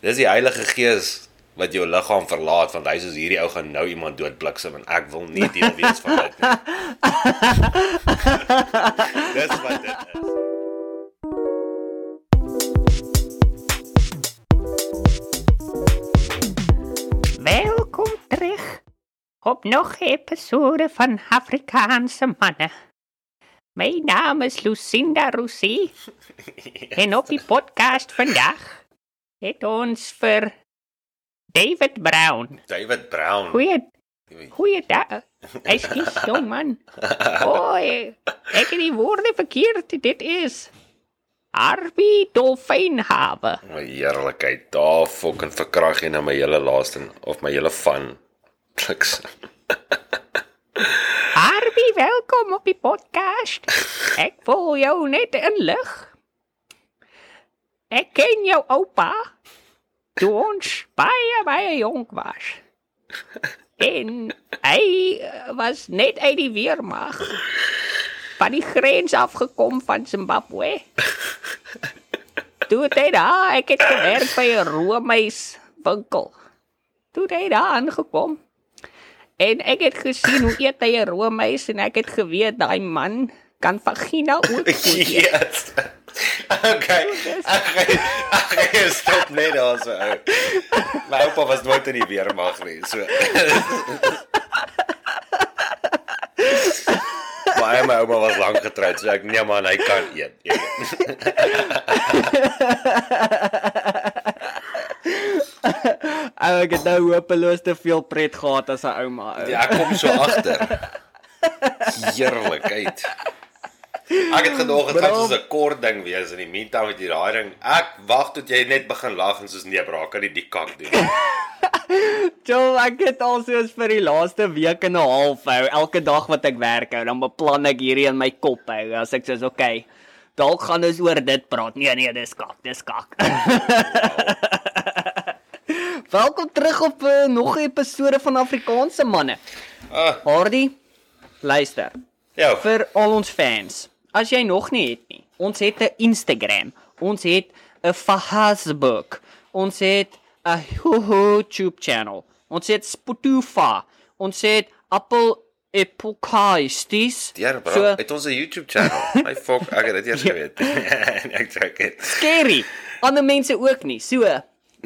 Dis die Heilige Gees wat jou liggaam verlaat want hy sê hierdie ou gaan nou iemand doodbliksem en ek wil nie deel wees van dit nie. Dis wat dit is. Welkom terug op nog 'n episode van Afrikaanse manne. My naam is Lucinda Roussi en op die podcast vandag het ons vir David Brown. David Brown. Goeie goeie dag. Ekskuus, jong man. Oei, ek het die woorde verkeerd. Dit is Arby Dolfynhawe. My heerlikheid, daar fucking verkrag jy nou my hele laaste of my hele van kliks. Arby, welkom op die podcast. Ek voel jou net in lig. Ek ken jou oupa. Toe ons baie baie jonk was. En hy was net uit die weermag. Van die grens afgekom van Zimbabwe. Toe het hy daar, ek het gewerk by 'n roomys winkel. Toe het hy daar aangekom. En ek het gesien hoe eet hy 'n roomys en ek het geweet daai man kan vagina ook eet. yes. Okay. Ek ek gaan stop net daar so. My oupa was nooit in die weermag nie, so. Maar my ouma was lank getroud, so ek nee man, hy kan eet. Ou ek het nou hopeloos te veel pret gehad as 'n ouma. ou. Ja, ek kom so agter. Heerlikheid. Ek het gedog dit gaan soos 'n kort ding wees in die meantime met jy daai ding. Ek wag tot jy net begin lag en soos nee, bra, kan nie die kak doen. Joe, ek het al soos vir die laaste week en 'n half hou. Elke dag wat ek werk hou, dan beplan ek hierdie in my kop hou. As ek sê, "Oké, dalk gaan ons oor dit praat." Nee, nee, dis kak, dis kak. Welkom terug op uh, nog 'n episode van Afrikaanse manne. Ah, Hardy, luister. ja. vir al ons fans. As jy nog nie het nie, ons het 'n Instagram, ons het 'n Facebook, ons het 'n YouTube channel, ons het Spotify, ons het Apple Epokasties. Ja, bro, so, het ons 'n YouTube channel. My fok, ek het dit eers geweet. ek check dit. scary. Ander mense ook nie. So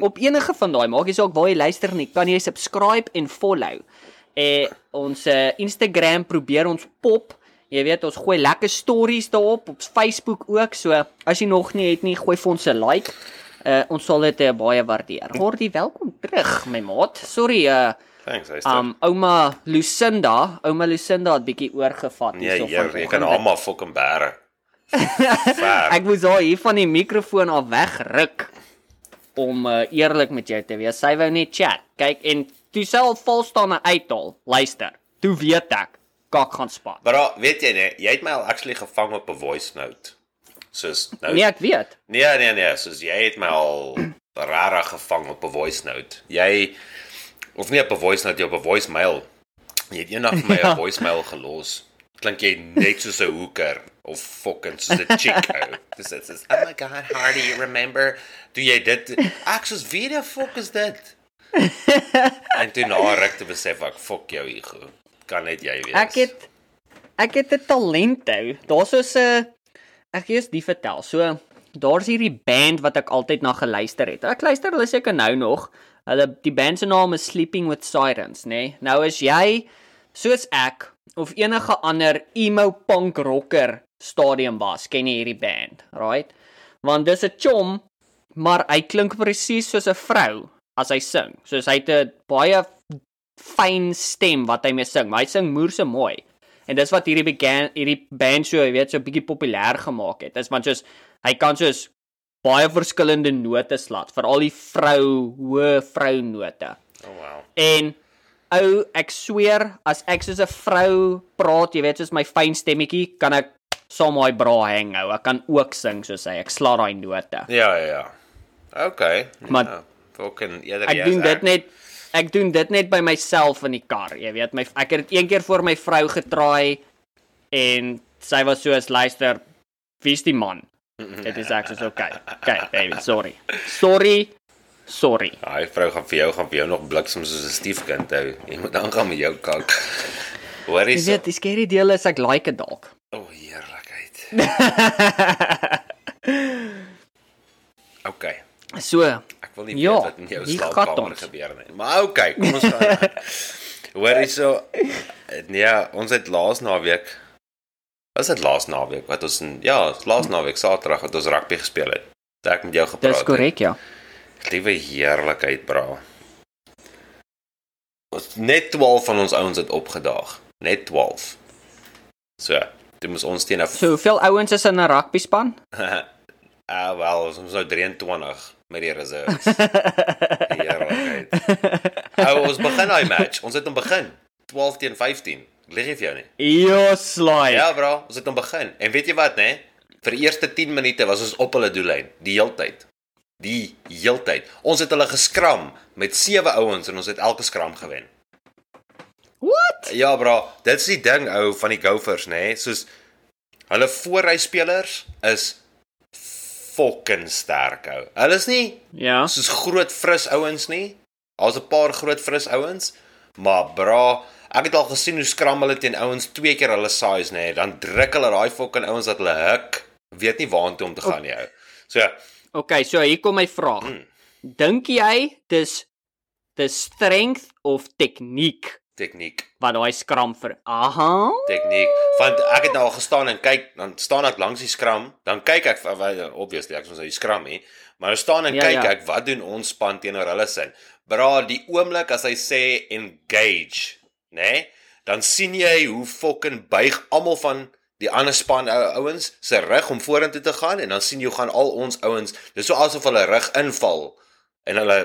op enige van daai, maak nie saak waar jy luister nie, kan jy subscribe en follow. Eh ons uh, Instagram probeer ons pop. Jy weet ons gooi lekker stories daarop op Facebook ook. So as jy nog nie het nie, gooi vir ons 'n like. Uh ons sal dit uh, baie waardeer. Wordie welkom terug my maat. Sorry uh Thanks, hy's um ouma Lucinda, ouma Lucinda het bietjie oorgevat Nee, hierso hier, jy kan hom maar fucking bære. Ek moes haar hier van die mikrofoon af wegruk om uh, eerlik met jou te wees. Sy wou net chat. Kyk en toe sy al vol staan en uithaal. Luister. Toe weet ek kak gaan spat. Bro, weet jy nee, jy het my al actually gevang op 'n voice note. Soos nou Nee, ek weet. Nee, nee, nee, soos jy het my al rarig gevang op 'n voice note. Jy of nie op 'n voice note, jy op 'n voicemail. Jy het eendag vir my 'n Ja. voicemail gelos. Klink jy net soos 'n hoeker of fucking soos 'n chick ou. Dis dit is oh my god, Hardy, remember? Toe jy dit ek soos wie die fuck is dit? en toe na ruk te besef ek fuck jou ego. Kan net jy wees. Ek het ek het 'n talent hou. Daar's so 'n ek gee eens die vertel. So daar's hierdie band wat ek altyd na geluister het. Ek luister hulle seker nou nog. Hulle die band se naam is Sleeping with Sirens, nê? Nee? Nou as jy soos ek of enige ander emo punk rocker stadium was, ken jy hierdie band, right? Want dis 'n chom, maar hy klink presies soos 'n vrou as hy sing. Soos hy het 'n baie fyn stem wat hy mee sing, maar hy sing moerse mooi. En dis wat hierdie began hierdie band so, jy weet, so bietjie populêr gemaak het. Dis want soos hy kan soos baie verskillende note slat, veral die vrou hoë vrou note. Oh wow. En ou, ek sweer, as ek soos 'n vrou praat, jy weet, soos my fyn stemmetjie, kan ek saam my bra hang hou. Ek kan ook sing soos hy. Ek sla daai note. Ja, ja, ja. Okay. Maar- ja, fucking eerder Ek doen dit net ek doen dit net by myself in die kar. Jy weet, my ek het dit een keer vir my vrou getraai en sy was soos luister, wie's die man? Dit is ek soos okay. Okay, baby, sorry. Sorry. Sorry. Daai vrou gaan vir jou gaan vir jou nog bliksem soos 'n stiefkind hou. Jy moet aangaan met jou kak. Hoor jy Jy so? weet, die skerry deel is ek like dit dalk. O, oh, heerlikheid. OK. So, Ek wil nie Ja, weet wat in jou slaapkamer gebeur nie. Maar OK, kom ons gaan. aan. Hoor jy so? Nee, ons het laas naweek Was dit laas naweek wat ons in ja, laas naweek Saterdag wat ons rugby gespeel het. Het Ek met jou gepraat. dis korrek, ja. Liewe heerlikheid, bra. Ons net 12 van ons ouens het opgedaag. Net 12. So, dit moes ons teen 'n So, hoeveel ouens is in 'n rugby span? Ah, wel, ons is nou 23 met die reserves. Heerlikheid. Ou, ons begin daai match. Ons het hom begin. 12 teen 15. Ek Lieg nie vir jou nie. Jo, slaai. Ja, bro, ons het hom begin. En weet jy wat, né? Vir die eerste 10 minute was ons op hulle doellyn, die heeltyd. Die heeltyd. Ons het hulle geskram met sewe ouens en ons het elke skram gewen. What? Ja, bro, dit is die ding ou van die Gophers, nê? Soos hulle voorryspelers is fucking sterk ou. Hulle is nie Ja. soos groot fris ouens nie. Daar's 'n paar groot fris ouens, maar bra, ek het al gesien hoe skram hulle teen ouens twee keer hulle size nê, dan druk hulle daai fucking ouens dat hulle huk, weet nie waartoe om te gaan nie ou. So, Okay, so hier kom my vraag. Hmm. Dink jy dis dis strength of tegniek tegniek, wat daai skram vir? Aha. tegniek. Want ek het nou al gestaan en kyk, dan staan ek langs die skram, dan kyk ek obviously ek is ons uit die skram hier, maar dan staan en Ja, kyk ja. ek wat doen ons span teenoor hulle sin. Bra, die oomblik as hy sê engage, nê? Nee, dan sien jy hoe fucking buig almal van die ander span ou ouens se rug om vorentoe te gaan en dan sien jy gaan al ons ouens, dis so asof hulle rug inval en hulle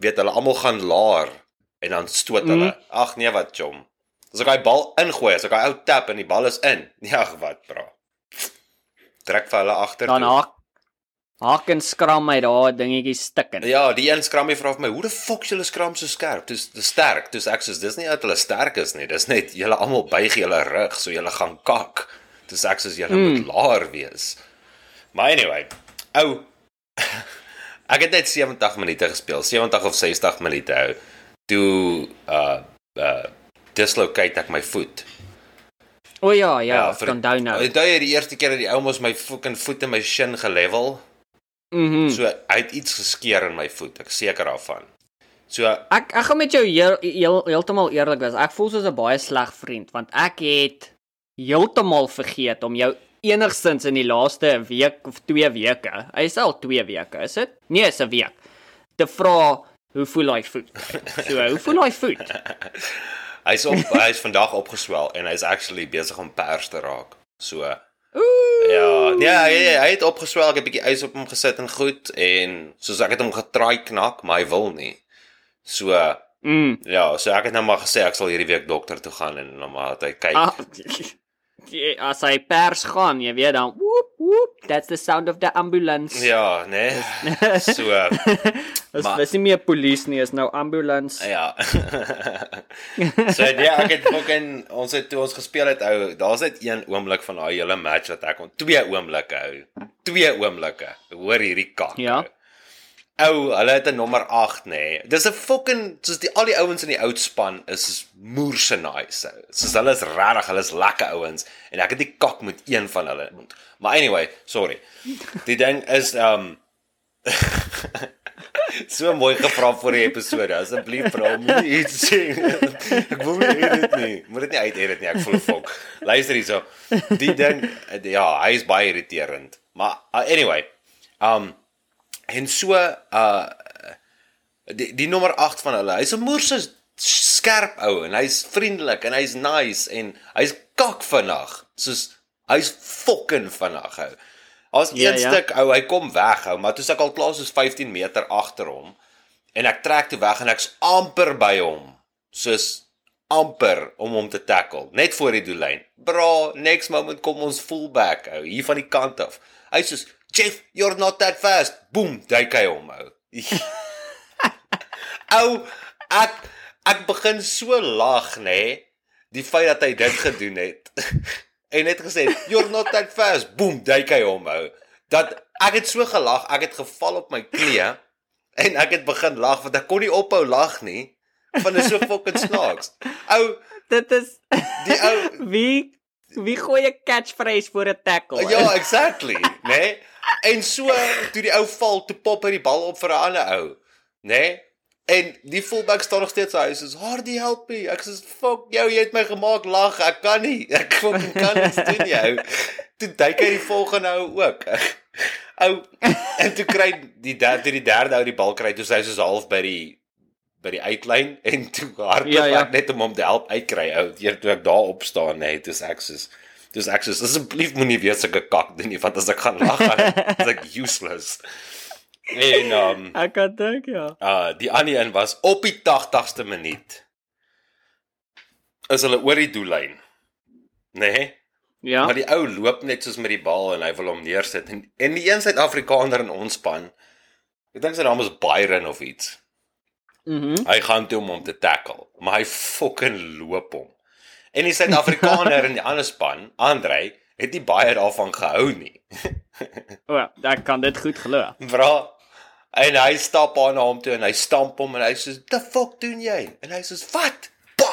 weet hulle almal gaan laer en dan stoot hulle. Mhm. Ag nee wat chom. As ek daai bal ingooi, as ek daai ou tap en die bal is in. Nee, ag wat bra. Trek vir hulle agter. Dan haak haak en skram my daai dingetjie stikken. Ja, die een skram vra vir my, "Hoe die fuck is julle skram so skerp?" Dis dis sterk. Dis ek sê dis nie dat hulle sterk is nie. Dis net julle almal buig julle rug so julle gaan kak. Dis ek sê julle Mm. moet laer wees. Maar anyway, ou ek het net 70 minute gespeel, 70 of 60 minute ou. Toe uh uh dislocate ek my voet. O ja, ja, vir- ja onthou nou. Onthou jy die eerste keer dat die ou mos my fucking voet en my shin gelevel? Mhm. So hy het iets geskeur in my voet, ek seker daarvan. So Ek ek gaan met jou heel, heel heeltemal eerlik wees. Ek voel soos 'n baie sleg vriend want ek het heeltemal vergeet om jou enigsins in die laaste week of 2 weke. Hy is al 2 weke, is dit? Nee, is 'n week. Te vra hoe voel hy voet? So, hoe voel hy voet? hy's op hy's vandag opgeswel en hy's actually besig om pers te raak. So Ooh. ja, nee, hy, hy het opgeswel, ek het 'n bietjie ys op hom gesit en goed en soos ek het hom getraai knak, maar hy wil nie. So Mm. ja, so ek het nou maar gesê ek sal hierdie week dokter toe gaan en dan maar dat hy kyk. Ah, as hy pers gaan, jy weet dan woep woep, that's the sound of the ambulance. Ja, nee. So Dis maar- dis nie meer polisie nie, is nou ambulance. Ja. so ja, ek het fucking ons het toe ons gespeel het ou, daar's net een oomblik van daai hele match wat ek on twee oomblikke hou. Twee oomblikke. Hoor hierdie kak. Ja. ou. Ou, hulle het 'n nommer 8 nê. Nee. Dis 'n fucking soos die al die ouens in die oud span is moerse nice. ou. Soos hulle is regtig, hulle is lekker ouens en ek het die kak met een van hulle. Maar anyway, sorry. Die ding is um So mooi gevra vir die episode. Asseblief vra hom iets sê. Ek wil nie edit nie. Moet dit nie uit edit nie. Ek voel fok. Luister hierso. Die ding ja, hy is baie irriterend. Maar uh, anyway, um en so uh die die nommer 8 van hulle. Hy's 'n moerse skerp ou en hy's vriendelik en hy's nice en hy's kak vinnig. Soos hy's fucking vinnig ou. As Ja, een ja. stuk ou, hy kom weg ou, maar toe is ek al klaar soos 15 meter agter hom en ek trek toe weg en ek's amper by hom. Soos amper om hom te tackle, net voor die doellyn. Bra, next moment kom ons fullback ou, hier van die kant af. Hy sê, "Jeff, you're not that fast." Boom, duik hy hom ou. ou, ek ek begin so lag, nê, die feit dat hy dit gedoen het. en net gesê, "You're not that fast." Boom, duik hy hom ou. Dat ek het so gelag, ek het geval op my knieë En ek het begin lag want ek kon nie ophou lag nie. Van is so fucking snaaks. Ou, Dit is die ou wie wie gooi 'n catchphrase voor 'n tackle? Ja, exactly, né? Nee? En so toe die ou val, toe pop hy die bal op vir 'n ander ou, né? Nee? En die fullback staan nog steeds hy sê, "Hardy help me." Ek sê, "Fuck jou, jy het my gemaak lag. Ek kan nie. Ek fucking kan nie doen jou." Toe duik hy die volgende ou ook. Ou en toe kry die derde die derde ou die bal kry, toe sy soos half by die by die uitlyn en toe hardloop Ja, ja. ek net om hom te help uitkry ou. Eer toe ek daar op staan, nee, dis ek soos dis ek soos asseblief moenie weer sulke kak doen nie, want as ek gaan lag gaan is ek useless. En um Ek kan dink ja. uh die ander een was op die 80ste minuut. Is hulle oor die doellyn. Nee. Ja. Maar die ou loop net soos met die bal en hy wil hom neersit en en die een Suid-Afrikaner in ons span. Ek dink sy naam is Byron of iets. Mhm. Hy gaan toe om hom te tackle, maar hy fucking loop hom. En die Suid-Afrikaner in die ander span, Andrei, het nie baie daarvan gehou nie. O, ek kan dit goed glo. Bra. En hy stap aan na hom toe en hy stamp hom en hy sê, "The fuck doen jy?" En hy sê, "Wat?" Pa!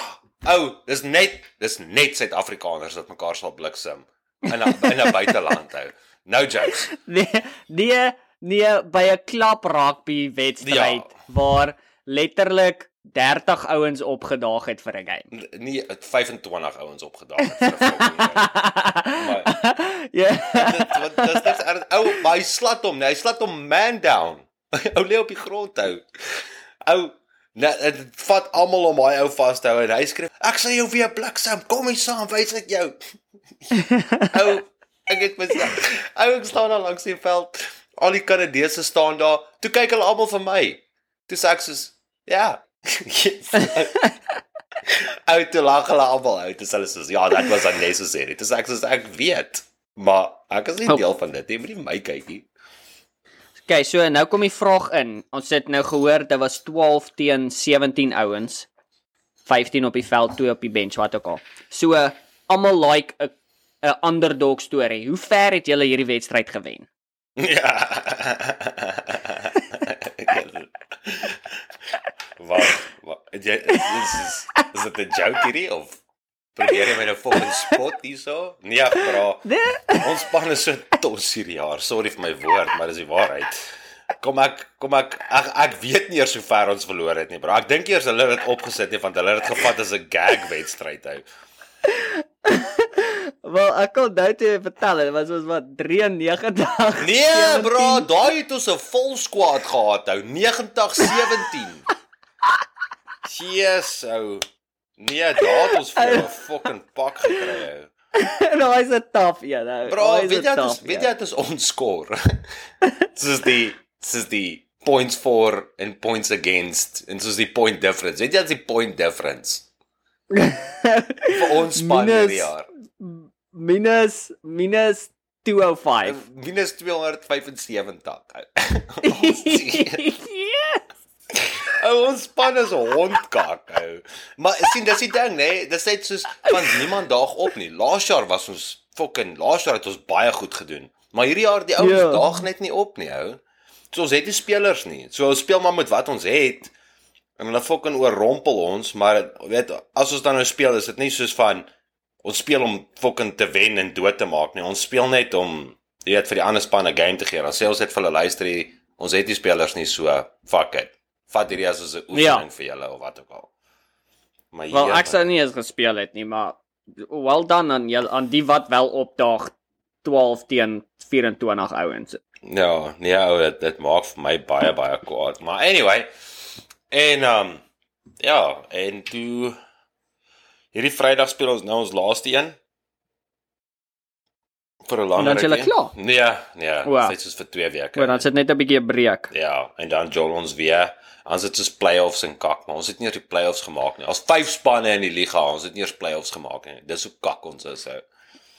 Ou, dis net dis net Suid-Afrikaners wat mekaar sal bliksem in 'n in 'n buiteland hou. No jokes. Nee, nee, nee by 'n klap rugby wedstryd Ja. waar letterlik 30 ouens opgedaag het vir 'n game. N- Nie het 25 ouens opgedaag het vir 'n game. Ja. Dit dis niks erg. Ou, hy slat hom, nee, hy slat hom man down. Ou lê op die grond hou. Ou net dit vat almal om daai ou vas te hou en hy skreeu, "Ek sal jou weer bliksem. Kom hier saam, wys ek jou." ou, ek het myself. Ou ek staan daar langs die veld. Al die Kanadese staan daar. Toe kyk hulle almal vir my. Toe sê ek soos, "Ja." Yes. Ou toe lag hulle almal uit. Dis hulle soos, "Ja, that was unnecessary." Dis ek soos ek weet, maar ek is nie Oh. deel van dit. Nie my kyk nie. Okay, so nou kom die vraag in. Ons het nou gehoor dit was 12 teen 17 ouens. 15 op die veld, 2 op die bench, wat ook al. So almal like 'n 'n underdog storie. Hoe ver het julle hierdie wedstryd gewen? Ja. Wat? Wat? Jy is is is dit 'n joke hierdie of probeer jy my nou fucking spot hierso? Nee, bra. Nee. Ons span is so tos hierdie jaar. Sorry vir my woord, maar dis die waarheid. Kom ek kom ek ek, ek weet nie eers hoe ver ons verloor het nie, bro. Ek dink eers hulle het dit opgesit nie want hulle het dit gevat as 'n gag wedstryd hou. Wel, ek kan nou te vertel, dit was ons wat 93. Nee, bro, daai het ons 'n vol squad gehad hou. 90 17. Jesus, ou. Nee, daar het ons vir 'n fucking pak gekry hou. nou is dit taaf een nou. Bro, is weet jy een dit is tough weet een. jy dit is ons score. Soos die soos die points for and points against en soos die point difference. Weet jy wat is die point difference vir ons span hierdie jaar? minus minus 205. Minus 275. Ou ons span is 'n hondkak ou. Maar sien dis die ding nê, nee? dis net soos van niemand daag op nie. Laas jaar was ons fucking laas jaar het ons baie goed gedoen. Maar hierdie jaar die ouens Ja. daag net nie op nie ou. So ons het nie spelers nie. So ons speel maar met wat ons het. En hulle fucking oorrompel ons, maar weet as ons dan nou speel is dit nie soos van ons speel om fucking te wen en dood te maak nie. Ons speel net om jy weet vir die ander span 'n game te gee. Dan sê ons net vir hulle luister ons het nie spelers nie so fuck it. Vat hierdie as 'n oefening Ja. vir julle of wat ook al. Maar Wel, ja, ek sou nie eens gespeel het nie, maar well done aan julle aan die wat wel opdaag 12 teen 24 ouens. Ja, nee, ou, dit dit maak vir my baie baie kwaad. Maar anyway, en um ja, en toe hierdie Vrydag speel ons nou ons laaste een. Vir 'n lang dan is julle rukkie. klaar? Nee, nee, Wow. dit is vir 2 weke. O, dan sit net 'n bietjie 'n breek. Ja, en dan jol ons weer. Ons het soos playoffs en kak, maar ons het nie eers die playoffs gemaak nie. Ons vyf spanne in die liga, ons het nie eers playoffs gemaak nie. Dis hoe kak ons is. Ou.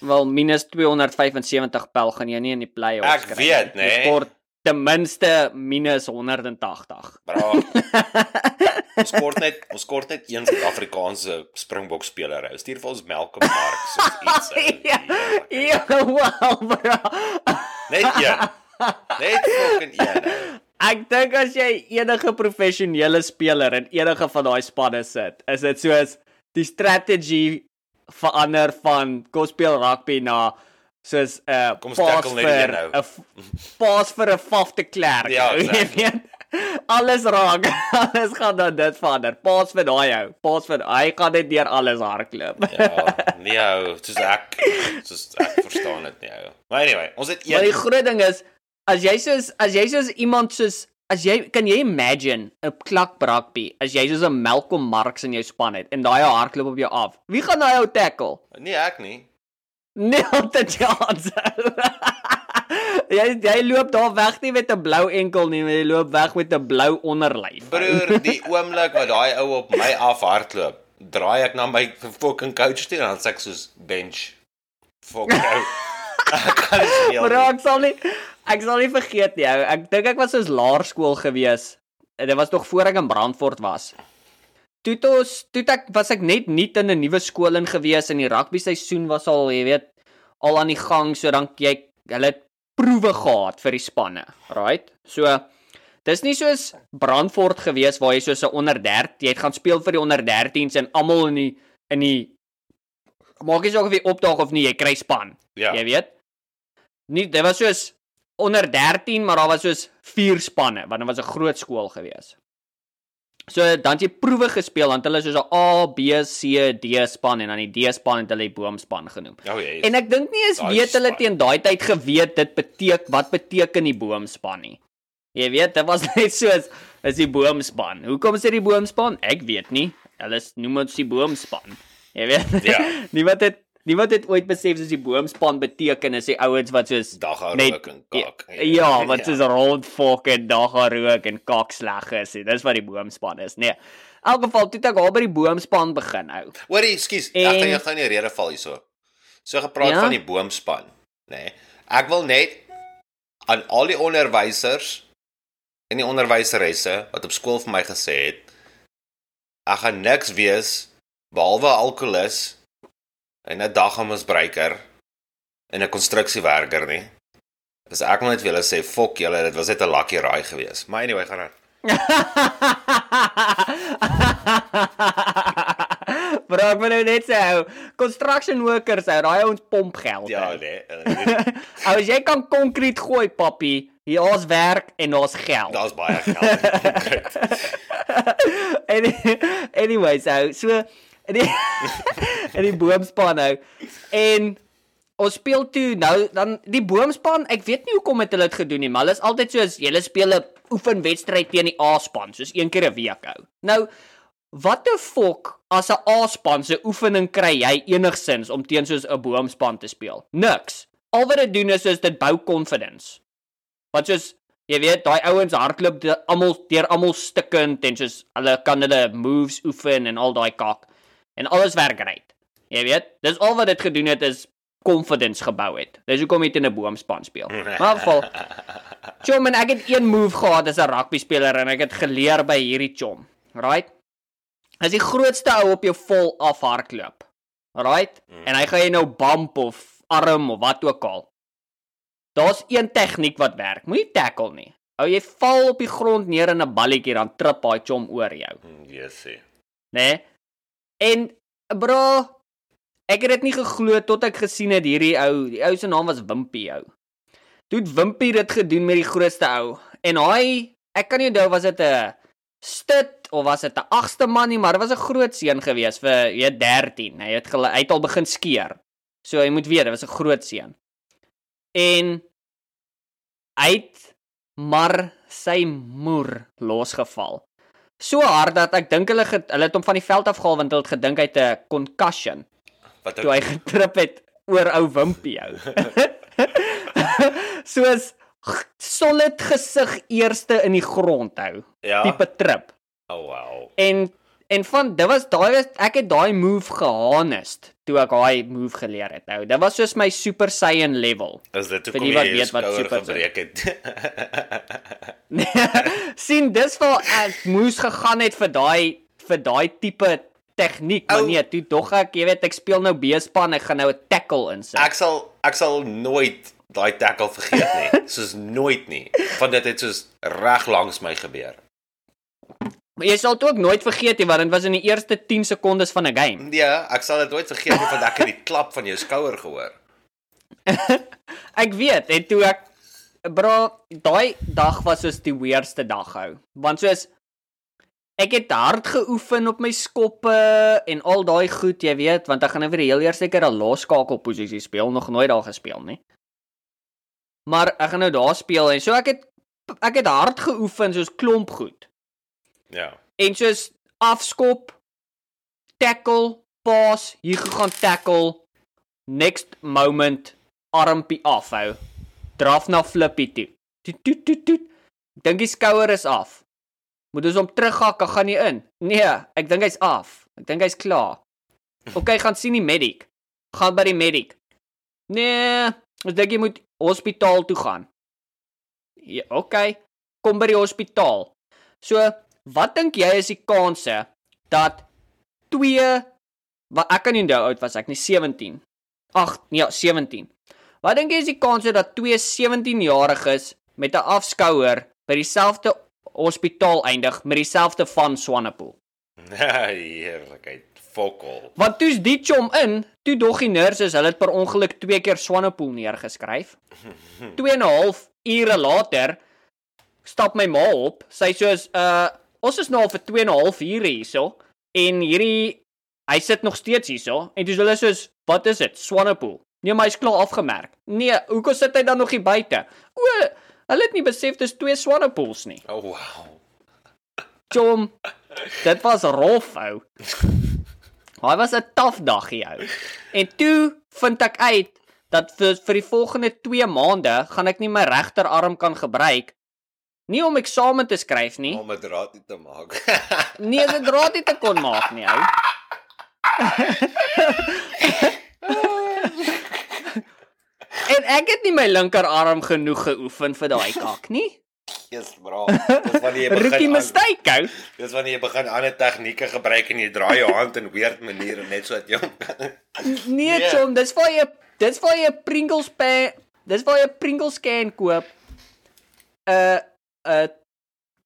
Wel minus 275 pel gaan jy nie in die play-offs Ek weet, nie. nê. Jy Sport ten minste minus 180. Bra. ons kort net ons kort net een Suid-Afrikaanse Springbok speler. Ou stuur vir ons Malcolm Marx of iets. ja, ja, wow, bro. Net een. Net fucking een. ou. Ek dink as jy enige professionele speler in enige van daai spanne sit, is dit soos die strategy verander van kom speel rugby na soos 'n uh, net die vir nou. 'n f- paas vir 'n faf te klerk. Ja, ou, jy exactly. weet. Alles raak. Alles gaan dan dit verander. Paas vir daai ou. Paas vir hy gaan net deur alles hardloop. Ja, nee ou, soos ek soos ek verstaan dit nie ou. Maar anyway, ons het Maar die een groot ding is as jy soos as jy soos iemand soos as jy kan jy imagine 'n klak rugby as jy soos 'n Malcolm Marx in jou span het en daai hardloop op jou af. Wie gaan daai ou tackle? Nee, ek nie. Neil the chance. jy jy loop daar weg nie met 'n blou enkel nie, maar jy loop weg met 'n blou onderlyf. Broer, die oomblik wat daai ou op my af hardloop, draai ek na my fucking coach toe en dan sê ek soos bench. Fuck ou. Ek kan nie nie. ek sal nie ek sal nie vergeet nie. ou. Ek dink ek was soos laerskool gewees. Dit was nog voor ek in Brandfort was. Toe ons toe ek was ek net nuut in 'n nuwe skool in gewees en die rugby seisoen was al, jy weet, al aan die gang, so dan jy hulle het proewe gehad vir die spanne, right? So dis nie soos Brandfort gewees waar jy soos 'n onder 13, jy het gaan speel vir die onder 13s en almal in die in die maak nie saak of jy opdaag of nie, jy kry span. Ja. Jy weet? Nie dit was soos onder 13, maar daar was soos 4 spanne, want dit was 'n groot skool gewees. So dan het jy proewe gespeel, dan het hulle soos 'n A, B, C, D span en dan die D span het hulle die boomspan genoem. O, jy. En ek dink nie eens weet hulle teen daai tyd geweet dit beteken wat beteken die boomspan nie. Jy weet, dit was net soos is die boomspan. Hoekom is dit die boomspan? Ek weet nie. Hulle is- noem dit die boomspan. Jy weet. Ja. niemand het niemand het ooit besef soos die boomspan beteken is die ouens wat soos dag hou net- rook en kak. Ja, wat soos rondfok en dagga rook en kak sleg is. nie. Dis wat die boomspan is. Nee. In elk geval, toe ek daar by die boomspan begin hou. Hoorie, ekskuus, ek En- gaan jou gou in die rede val hierso. So gepraat Ja? van die boomspan, nê. Nee. Ek wil net aan al die onderwysers en die onderwyseresse wat op skool vir my gesê het ek gaan niks wees behalwe alkolikus en 'n dagmisbruiker en 'n konstruksiewerker nie. Dis ek wil net vir julle sê fok julle, dit was net 'n lucky raai geweest. Maar anyway, gaan aan. Bro, ek wil nou net sê, ou, construction workers, ou, daai ouens pomp geld. Ja, nee. eh, Ou, as jy kan konkreet gooi, papi, hier's werk en daar's geld. Daar's baie geld. en anyways, ou, so in die in die boomspan nou. En ons speel toe nou dan die boomspan, ek weet nie hoekom het hulle dit gedoen nie, maar hulle is altyd soos julle speel 'n oefenwedstryd teen die A-span, soos een keer 'n week ou. Nou Wat die fok as 'n A-span se oefening kry jy enigsins om teen soos 'n boomspan te speel? Niks. Al wat dit doen is is dit bou confidence. Wat soos jy weet, daai ouens hardloop almal deur almal stikkend en soos hulle kan hulle moves oefen en al daai kak. En alles werk reg. Jy weet, dis al wat dit gedoen het is confidence gebou het. Dis hoekom jy teen 'n boomspan speel. Maar in geval Chom en ek het een move gehad as 'n rugby speler en ek het geleer by hierdie chom. Right? As die grootste ou op jou vol afhardloop. Right? Mm. En hy gaan jy nou bump of arm of wat ook al. Daar's een tegniek wat werk. Moenie tackle nie. Ou jy val op die grond neer in 'n balletjie dan trip daai chom oor jou, Yes. sê. né? Nee? En bro, ek het dit nie geglo tot ek gesien het hierdie ou, die ou se naam was Wimpy ou. Toe het Wimpy dit gedoen met die grootste ou. En hy, ek kan nie onthou was dit 'n stit of was dit 'n agste man nie, maar dit was 'n groot seun gewees vir jy weet, 13. Hy het hy het al begin skeer. So jy moet weet, dit was 'n groot seun. En hy het maar sy moer losgeval. So hard dat ek dink hulle get, hulle het hom van die veld afgehaal want hulle het gedink hy het 'n concussion Wat toe hy getrip het oor ou Wimpy ou. Soos solid gesig eerste in die grond hou. Ja. Tipe trip. Oh wow. En en van dit was daai was ek het daai move geharnest toe ek daai move geleer het nou. Dit was soos my Super Saiyan level. Is dit hoekom die jy wat weet wat super gebreek het? sien dis waar ek moes gegaan het vir daai vir daai tipe tegniek, maar nee, toe dog ek, jy weet, ek speel nou B-span, ek gaan nou 'n tackle insit. ek sal ek sal nooit daai tackle vergeet nie. Soos nooit nie. Want dit het soos reg langs my gebeur. Maar jy sal dit ook nooit vergeet nie want dit was in die eerste 10 sekondes van 'n game. Nee, ek sal dit nooit vergeet nie want ek het die klap van jou skouer gehoor. Ek weet, en toe ek bro, daai dag was soos die weirdste dag hou. Want soos ek het hard geoefen op my skoppe en al daai goed, jy weet, want ek gaan nou vir die heel eerste keer 'n losskakel posisie speel, nog nooit daar gespeel nie. Maar ek gaan nou daar speel en so ek het ek het hard geoefen soos klomp goed. Ja. En soos afskop, tackle, pass, hier gegaan tackle, next moment armpie afhou. Draf na flippie toe. Toet toet toet toet. Ek dink die skouer is af. Moet ons hom terughak, ek gaan nie in. Nee, ek dink hy's af. Ek dink hy's klaar. OK, gaan sien die medic. Gaan by die medic. Nee, ek dink jy moet hospitaal toe gaan. Ja, OK. Kom by die hospitaal. So, wat dink jy is die kanse dat twee wat ek kan nie onthou oud was ek nie 17. Ag, nee, 17. Wat dink jy is die kanse dat twee 17-jariges met 'n afskouer by dieselfde hospitaal eindig met dieselfde van Swanepoel? Heerlikheid. Fokol. Want toe's die chom in, toe dog die nurses hulle het per ongeluk twee keer Swanepoel neergeskryf. 2 en 'n half ure later stap my ma op. Sy soos uh ons is nou al vir 2 en 'n half ure hierso en hierdie hy sit nog steeds hierso en dis hulle soos wat is dit? Swanepoel. Nee, maar hy's klaar afgemerk. Nee, hoekom sit hy dan nog hier buite? O, hulle het nie besef dis twee Swanepoels nie. Oh wow. Chom, dit was rof ou. Hy was 'n taaf daggie ou. En toe vind ek uit dat vir, vir die volgende 2 maande gaan ek nie my regterarm kan gebruik nie om eksamen te skryf nie. Om 'n draad nie te maak. Nee, dit draad nie te kon maak nie ou. en ek het nie my linkerarm genoeg geoefen vir daai kak nie. Eers bra. Dis wanneer jy Rookie begin aan- mistake ou. Dis wanneer jy begin ander tegnieke gebruik en jy draai jou hand in weird maniere net sodat jy hom kan. Nee, Nee. chom, dis vir jy dis vir jy Pringles pan, dis vir jy Pringles can koop. 'n uh, 'n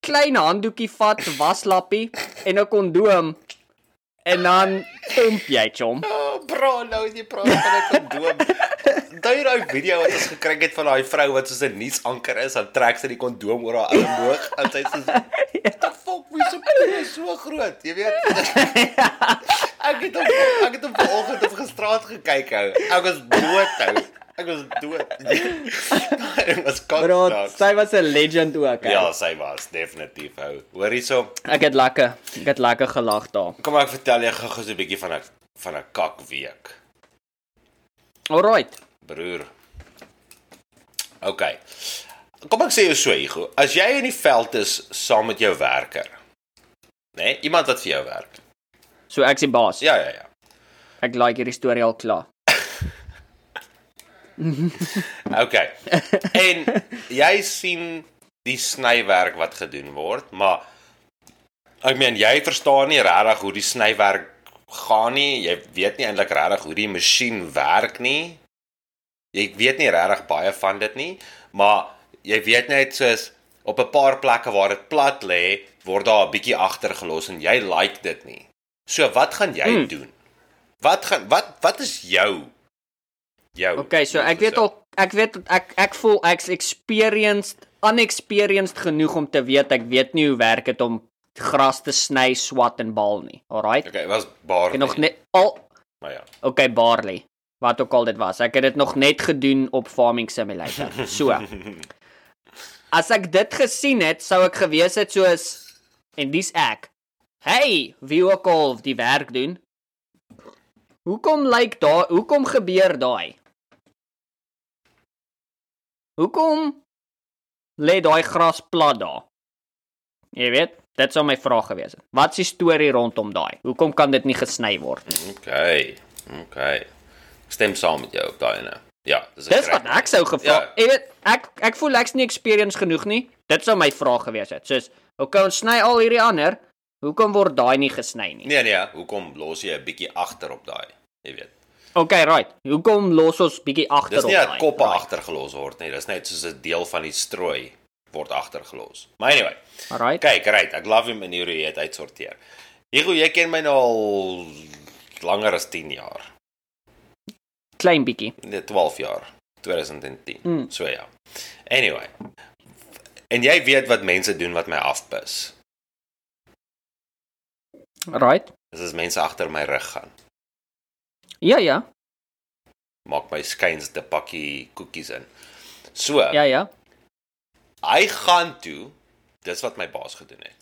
klein handdoekie vat, waslappie en 'n kondoom en dan pomp jy chom. Oh, bro, nou jy praat van 'n kondoom. Daai daai video wat ons gekry het van daai vrou wat soos 'n nuusanker is, dan trek sy die kondoom oor haar elmboog en sy sê "What the fuck, wie se pie is so groot?" Jy weet. ek het hom ek het hom vanoggend op gestraat gekyk hou. Ek was dood hou. Ek was dood. Dit was Bro, kos. sy was 'n legend ook. Ja, Ja. sy was definitief hou. Hoor hierso. Ek het lekker, ek het lekker gelag daar. Kom ek vertel jou gou-gou so 'n bietjie van 'n van 'n kakweek. Alright. Broer. OK. Kom ek sê jou so, Hugo. As jy in die veld is saam met jou werker, né? Nee, iemand wat vir jou werk. So ek's die baas. Ja, ja, ja. Ek like hierdie storie al klaar. OK. en jy sien die snywerk wat gedoen word, maar ek meen jy verstaan nie regtig hoe die snywerk gaan nie. Jy weet nie eintlik regtig hoe die masjien werk nie. Jy weet nie regtig baie van dit nie, maar jy weet net soos op 'n paar plekke waar dit plat lê, word daar 'n bietjie agtergelos en jy like dit nie. So wat gaan jy Hmm. doen? Wat gaan wat wat is jou jou Okay, so ek weet al ek weet ek ek voel ek's experienced, unexperienced genoeg om te weet ek weet nie hoe werk dit om gras te sny, swat en bal nie. Alright. Okay, was baar. Ek nog net al maar ja. okay, barley. Wat ook al dit was. Ek het dit nog net gedoen op Farming Simulator. So. As ek dit gesien het, sou ek gewees het soos en dis ek. Hey, wie ook al die werk doen. Hoekom lyk like daar? Hoekom gebeur daai? Hoekom lê daai gras plat daar? Jy weet, dit sou my vraag gewees het. Wat is die storie rondom daai? Hoekom kan dit nie gesny word nie? Okay. Okay. Stem saam met jou op daai ene. Ja, dis Dis wat ek sou gevra. Ja. Jy weet, ek ek voel ek's nie experience genoeg nie. Dit sou my vraag gewees het. Soos, okay, ons sny al hierdie ander. Hoekom word daai nie gesny nie? Nee nee, hoekom los jy 'n bietjie agter op daai? Jy weet. Okay, right. Hoekom los ons bietjie agter Dis op nie dat daai? koppe Right. agtergelos word nie. Dis net soos 'n deel van die strooi word agtergelos. Maar anyway, Alright. kyk, right, ek love die manier hoe jy dit uitsorteer. Hugo, jy ken my nou al langer as 10 jaar. Klein bietjie. Nee, 12 jaar. 2010. Mm. So ja. Anyway. En jy weet wat mense doen wat my afpis. Right. Dis as mense agter my rug gaan. Ja, ja. Maak my skuins te pakkie koekies in. So, Ja, ja. hy gaan toe. Dis wat my baas gedoen het.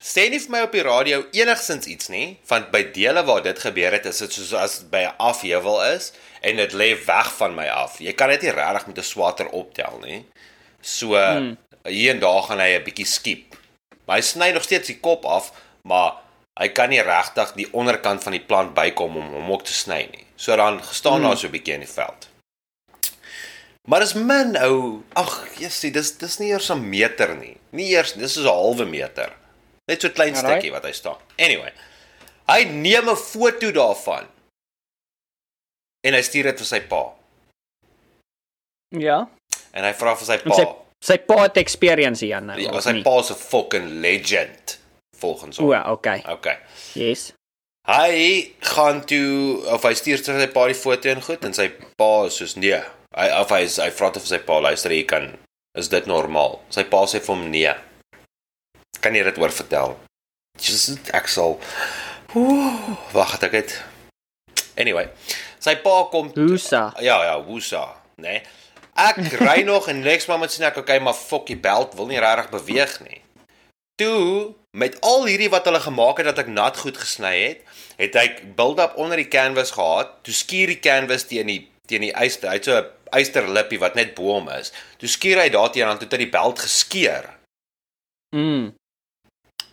Sê nie vir my op die radio enigsins iets nie, want by dele waar dit gebeur het, is dit soos as by 'n afhewel is en dit lê weg van my af. Jy kan dit nie regtig met 'n swatter optel nie. So Hmm. hier en daar gaan hy 'n bietjie skiep. Maar hy sny nog steeds die kop af, maar hy kan nie regtig die onderkant van die plant bykom om hom ook te sny nie. So dan gestaan Hmm. daar so 'n bietjie in die veld. Maar dis min ou. Ag, jessie, dis dis nie eers 'n meter nie. Nie eers, dis is 'n halwe meter. Net so klein Alright. stukkie wat hy staan. Anyway. Hy neem 'n foto daarvan. En hy stuur dit vir sy pa. Ja. En hy vra vir sy En pa. sy sy pa het experience hier nou. Ja, sy pa is 'n fucking legend volgens hom. O, okay. Okay. Yes. Hy gaan toe of hy stuur terug sy pa die foto en goed en sy pa is soos nee. Hy of hy is- hy vra te vir sy pa luister jy kan is dit normaal? Sy pa sê vir hom nee. Kan jy dit oor vertel? Just ek sal Ooh, wag ek het. Anyway, sy pa kom Hoesa. Ja ja, woesa, né? Nee. Ek ry nog en next moment sien ek okay, maar fokkie belt wil nie regtig beweeg nie. Toe met al hierdie wat hulle gemaak het dat ek nat goed gesny het, het hy build-up onder die canvas gehad. Toe skuur die canvas teen die teen die yster. Hy het so 'n ysterlippie wat net bo hom is. Toe skuur hy daarteen aan toe het hy die belt geskeur. Mm.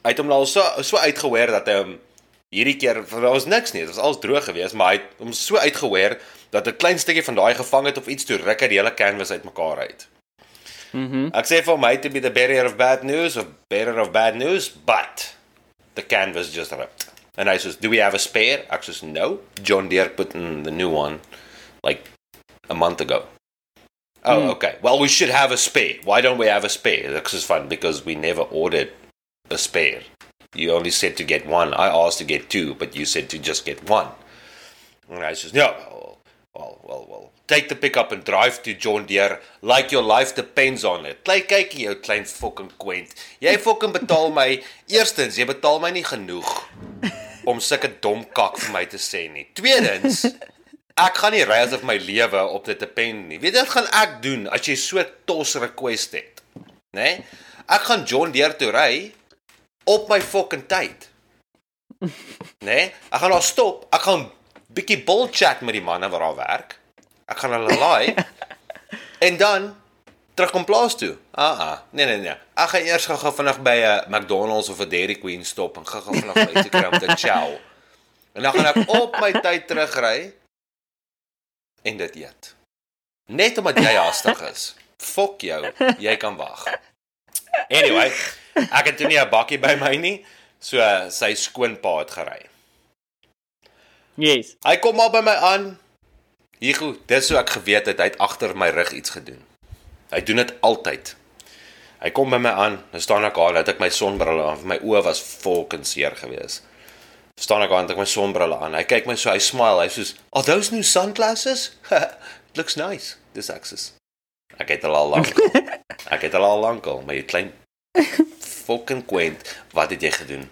Hy het hom nou so so uitgehoor dat hy hom hierdie keer daar was niks nie, dit was alles droog geweest, maar hy het hom so uitgehoor dat 'n klein stukkie van daai gevang het of iets toe ruk hy die hele canvas uitmekaar uit. Mhm. Ek sê vir hom hy to be the bearer of bad news of bearer of bad news, but the canvas just ripped. And I says, "Do we have a spare?" Ek says, "No. John Deere put in the new one like a month ago." Oh, Hmm. okay. Well, we should have a spare. Why don't we have a spare? This is fun because we never ordered a spare. You only said to get one. I asked to get two, but you said to just get one. And I says, "No. Well, well, well, well. Take the pickup and drive to John Deere like your life depends on it." Kyk, kyk jy klein fucking kwent. Jy fucking betaal my eerstens, jy betaal my nie genoeg om sulke dom kak vir my te sê nie. Tweedens, ek gaan nie ry asof my lewe op dit depend nie. Weet jy wat gaan ek doen as jy so tos request het? Né? Nee? Ek gaan John Deere toe ry op my fucking tyd. Né? Nee? Ek gaan daar stop. Ek gaan bietjie bull chat met die manne wat daar werk. Ek gaan hulle laai. en dan terugkom plaas toe. Ah ah. Nee nee nee. Ek gaan eers gou-gou vinnig by 'n McDonald's of 'n Dairy Queen stop en gou-gou vinnig iets kry om te chow. En dan gaan ek op my tyd terugry en dit eet. Net omdat jy haastig is. Fok jou, jy kan wag. Anyway, ek het toe nie 'n bakkie by my nie, so sy skoonpa het gery. Yes. Hy kom maar by my aan. Goed, dis hoe ek geweet het hy het agter my rug iets gedoen. Hy doen dit altyd. Hy kom by my aan, dan staan ek daar, het ek my sonbrille aan, my oë was fucking seer geweest. Staan ek daar, ek my sonbrille aan. Hy kyk my so, hy smile, hy soos, "Are those new sunglasses?" Looks nice. Dis aksis. Ek het al al lank. ek het al al lank al, maar jy klein fucking kwent, wat het jy gedoen?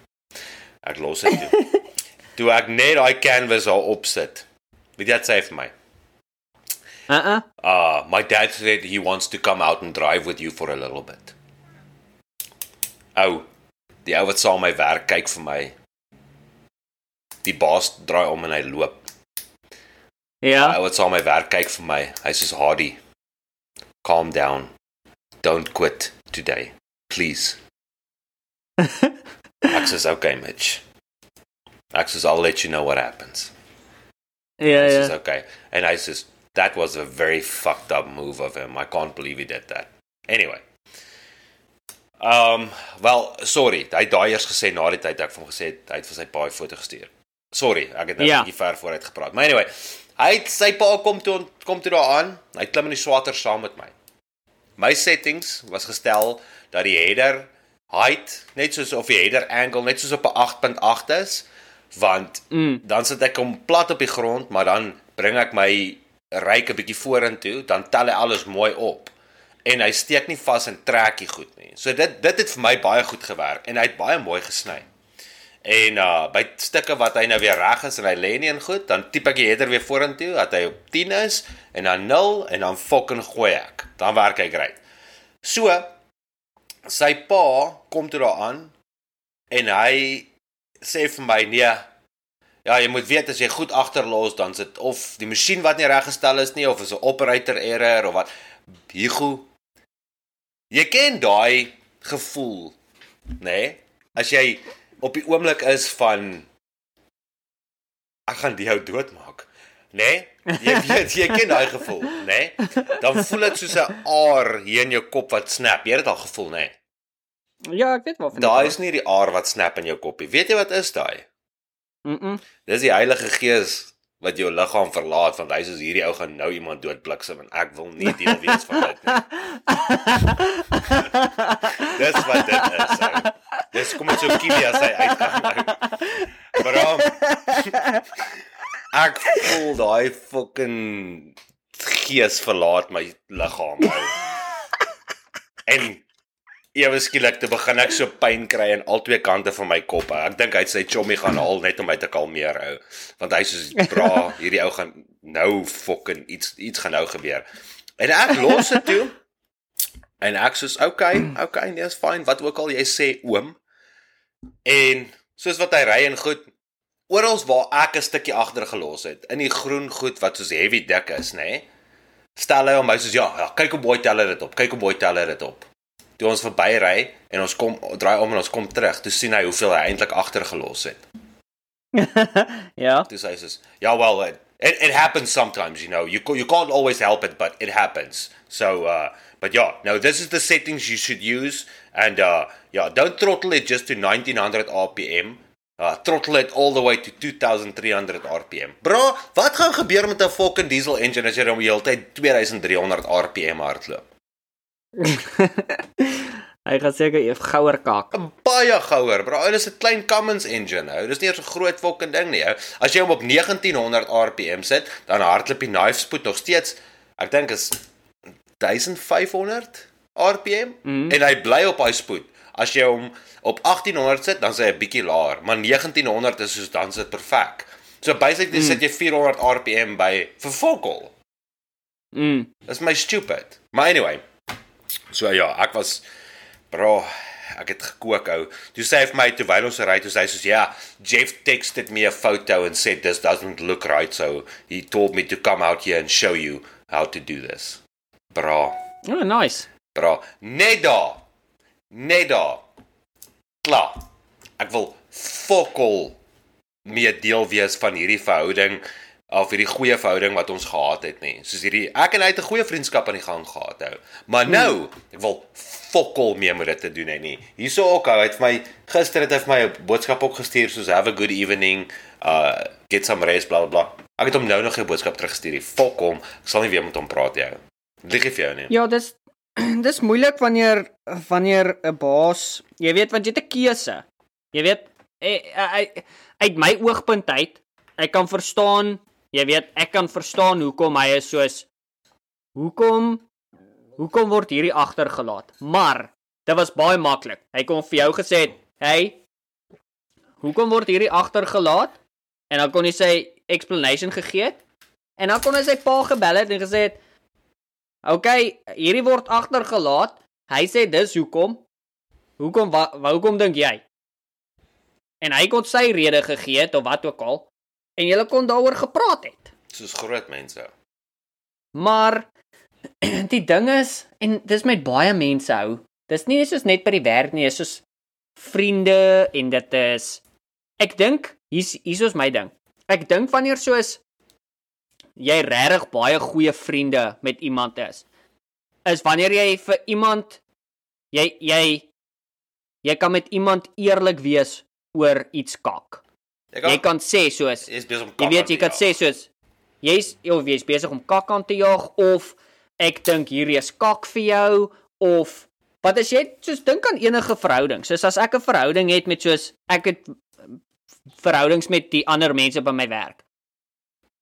Ek los dit toe. toe ek net daai canvas daar opsit. Weet jy wat sê vir my? Uh-uh. Uh, my dad said he wants to come out and drive with you for a little bit. Ou, die ou wat saam my werk kyk vir my. Die baas draai om en hy loop. Die Ja. ou wat saam my werk kyk vir my. Hy sê Hardy, calm down. Don't quit today. Please. Ek sê okay, Mitch. Ek sê I'll let you know what happens. Ja, says, ja. okay. And I says, that was a very fucked up move of him. I can't believe he did that. Anyway. Um, wel, sorry. Hy het daai eers gesê na die tyd ek vir hom gesê het, hy het vir sy pa 'n foto gestuur. Sorry, ek het nou 'n Ja. bietjie ver vooruit gepraat. Maar anyway, hy het sy pa kom toe kom toe daar aan. Hy klim in die swatter saam met my. My settings was gestel dat die header height net soos of die header angle net soos op 'n 8.8 is, want Mm. dan sit ek hom plat op die grond, maar dan bring ek my ryk 'n bietjie vorentoe, dan tel hy alles mooi op. En hy steek nie vas en trek nie goed nie. So dit dit het vir my baie goed gewerk en hy het baie mooi gesny. En uh by stukke wat hy nou weer reg is en hy lê nie in goed, dan tipe ek die header weer vorentoe dat hy op 10 is en dan 0 en dan fucking gooi ek. Dan werk hy great. So sy pa kom toe daaraan en hy sê vir my nee. Ja, jy moet weet as jy goed agterlos dan sit of die masjien wat nie reggestel is nie of is 'n operator error of wat. Hugo Jy ken daai gevoel, nê? Nee? As jy op die oomblik is van ek gaan jou doodmaak, nê? Nee? Jy weet, jy ken daai gevoel, nê? Nee? Dan voel dit soos 'n aar hier in jou kop wat snap. Jy het dit al gevoel, nê? Nee? Ja, ek weet waarvan. jy Daai is nie die aar wat snap in jou koppie. Weet jy wat is daai? Mm. -mm. Dis die Heilige Gees wat jou liggaam verlaat want hy sê hierdie ou gaan nou iemand doodbliksem en ek wil nie deel wees van dit nie. Dis wat dit is. Ou. Dis kom dit so kilie as hy uitgaan nou. Bro. Ek voel daai fucking gees verlaat my liggaam ou. En ewe skielik te begin ek so pyn kry aan al twee kante van my kop. Ek dink hy het sy chommy gaan haal net om my te kalmeer ou. Want hy soos bra, hierdie ou gaan nou fucking iets iets gaan nou gebeur. En ek los dit toe. En ek soos okay, okay, nee, is fyn. Wat ook al jy sê oom. En soos wat hy ry en goed oral waar ek 'n stukkie agter gelos het in die groen goed wat soos heavy dik is, nê? Nee, stel hy hom hy soos ja, ja, kyk hoe mooi tel hy dit op. Kyk hoe mooi tel hy dit op. Toe ons verby ry en ons kom draai om en ons kom terug, toe sien hy hoeveel hy eintlik agter gelos het. ja. Toe sê hy soos ja, well, it, it it happens sometimes, you know. You you can't always help it, but it happens. So uh but yeah, no, this is the settings you should use and uh yeah, don't throttle it just to 1900 rpm. Uh throttle it all the way to 2300 rpm. Bro, wat gaan gebeur met 'n fucking diesel engine as jy hom die hele tyd 2300 rpm hardloop? Hy gaan seker eef gouer kak. Baie gouer, bro. En dis 'n klein Cummins engine nou. Dis nie eers 'n groot fucking ding nie. Ou. As jy hom op 1900 rpm sit, dan hardloop die knife spoed nog steeds ek dink is 1500 rpm Mm. en hy bly op daai spoed. As jy hom op 1800 sit, dan is hy 'n bietjie laer, maar 1900 is soos dan sit perfek. So basically Mm. sit jy 400 rpm by vir fokol. Mm. Dis my stupid. Maar anyway. So ja, ek was bro, ek het gekook ou. Toe sê hy vir my terwyl ons ry, toe sê hy soos ja, Jeff texted me a photo and said this doesn't look right, so he told me to come out here and show you how to do this. Bro, Oh, nice. bro, net daar. Net daar. Klaar. Ek wil fokol meer deel wees van hierdie verhouding of hierdie goeie verhouding wat ons gehad het nie. Soos hierdie ek en hy het 'n goeie vriendskap aan die gang gehad hou. Maar nou, ek wil fokol meer met dit te doen hê nie. Hierso ook hy het vir my gister het hy vir my 'n boodskap ook gestuur soos have a good evening, uh get some rest bla bla bla. Ek het hom nou nog 'n boodskap teruggestuur. Die Fok hom. Ek sal nie weer met hom praat jou. Lieg nie vir jou nie. Ja, dis dis moeilik wanneer wanneer 'n baas, jy weet want jy het 'n keuse. Jy weet eh, eh, uit my oogpunt uit, ek kan verstaan, jy weet, ek kan verstaan hoekom hy is soos hoekom hoekom word hierdie agtergelaat. Maar dit was baie maklik. Hy kon vir jou gesê het, "Hey, hoekom word hierdie agtergelaat?" En dan kon hy sy explanation gegee het. En dan kon hy sy pa gebel het en gesê het, OK, hierdie word agtergelaat. Hy sê dis hoekom. Hoekom wa, wa hoekom dink jy? En hy kon sy rede gegee het of wat ook al en julle kon daaroor gepraat het. Soos groot mense. Maar die ding is en dis met baie mense hou. Dis nie soos net by die werk nie, dis soos vriende en dit is ek dink hier's hier's ons my ding. Ek dink wanneer soos jy regtig baie goeie vriende met iemand is, is wanneer jy vir iemand jy jy jy kan met iemand eerlik wees oor iets kak. Jy Jy kan sê soos jy's besig om jy weet jy kan sê soos jy's of jy's besig om kak aan te jaag of ek dink hierdie is kak vir jou of wat as jy soos dink aan enige verhouding. Soos as ek 'n verhouding het met soos ek het verhoudings met die ander mense by my werk.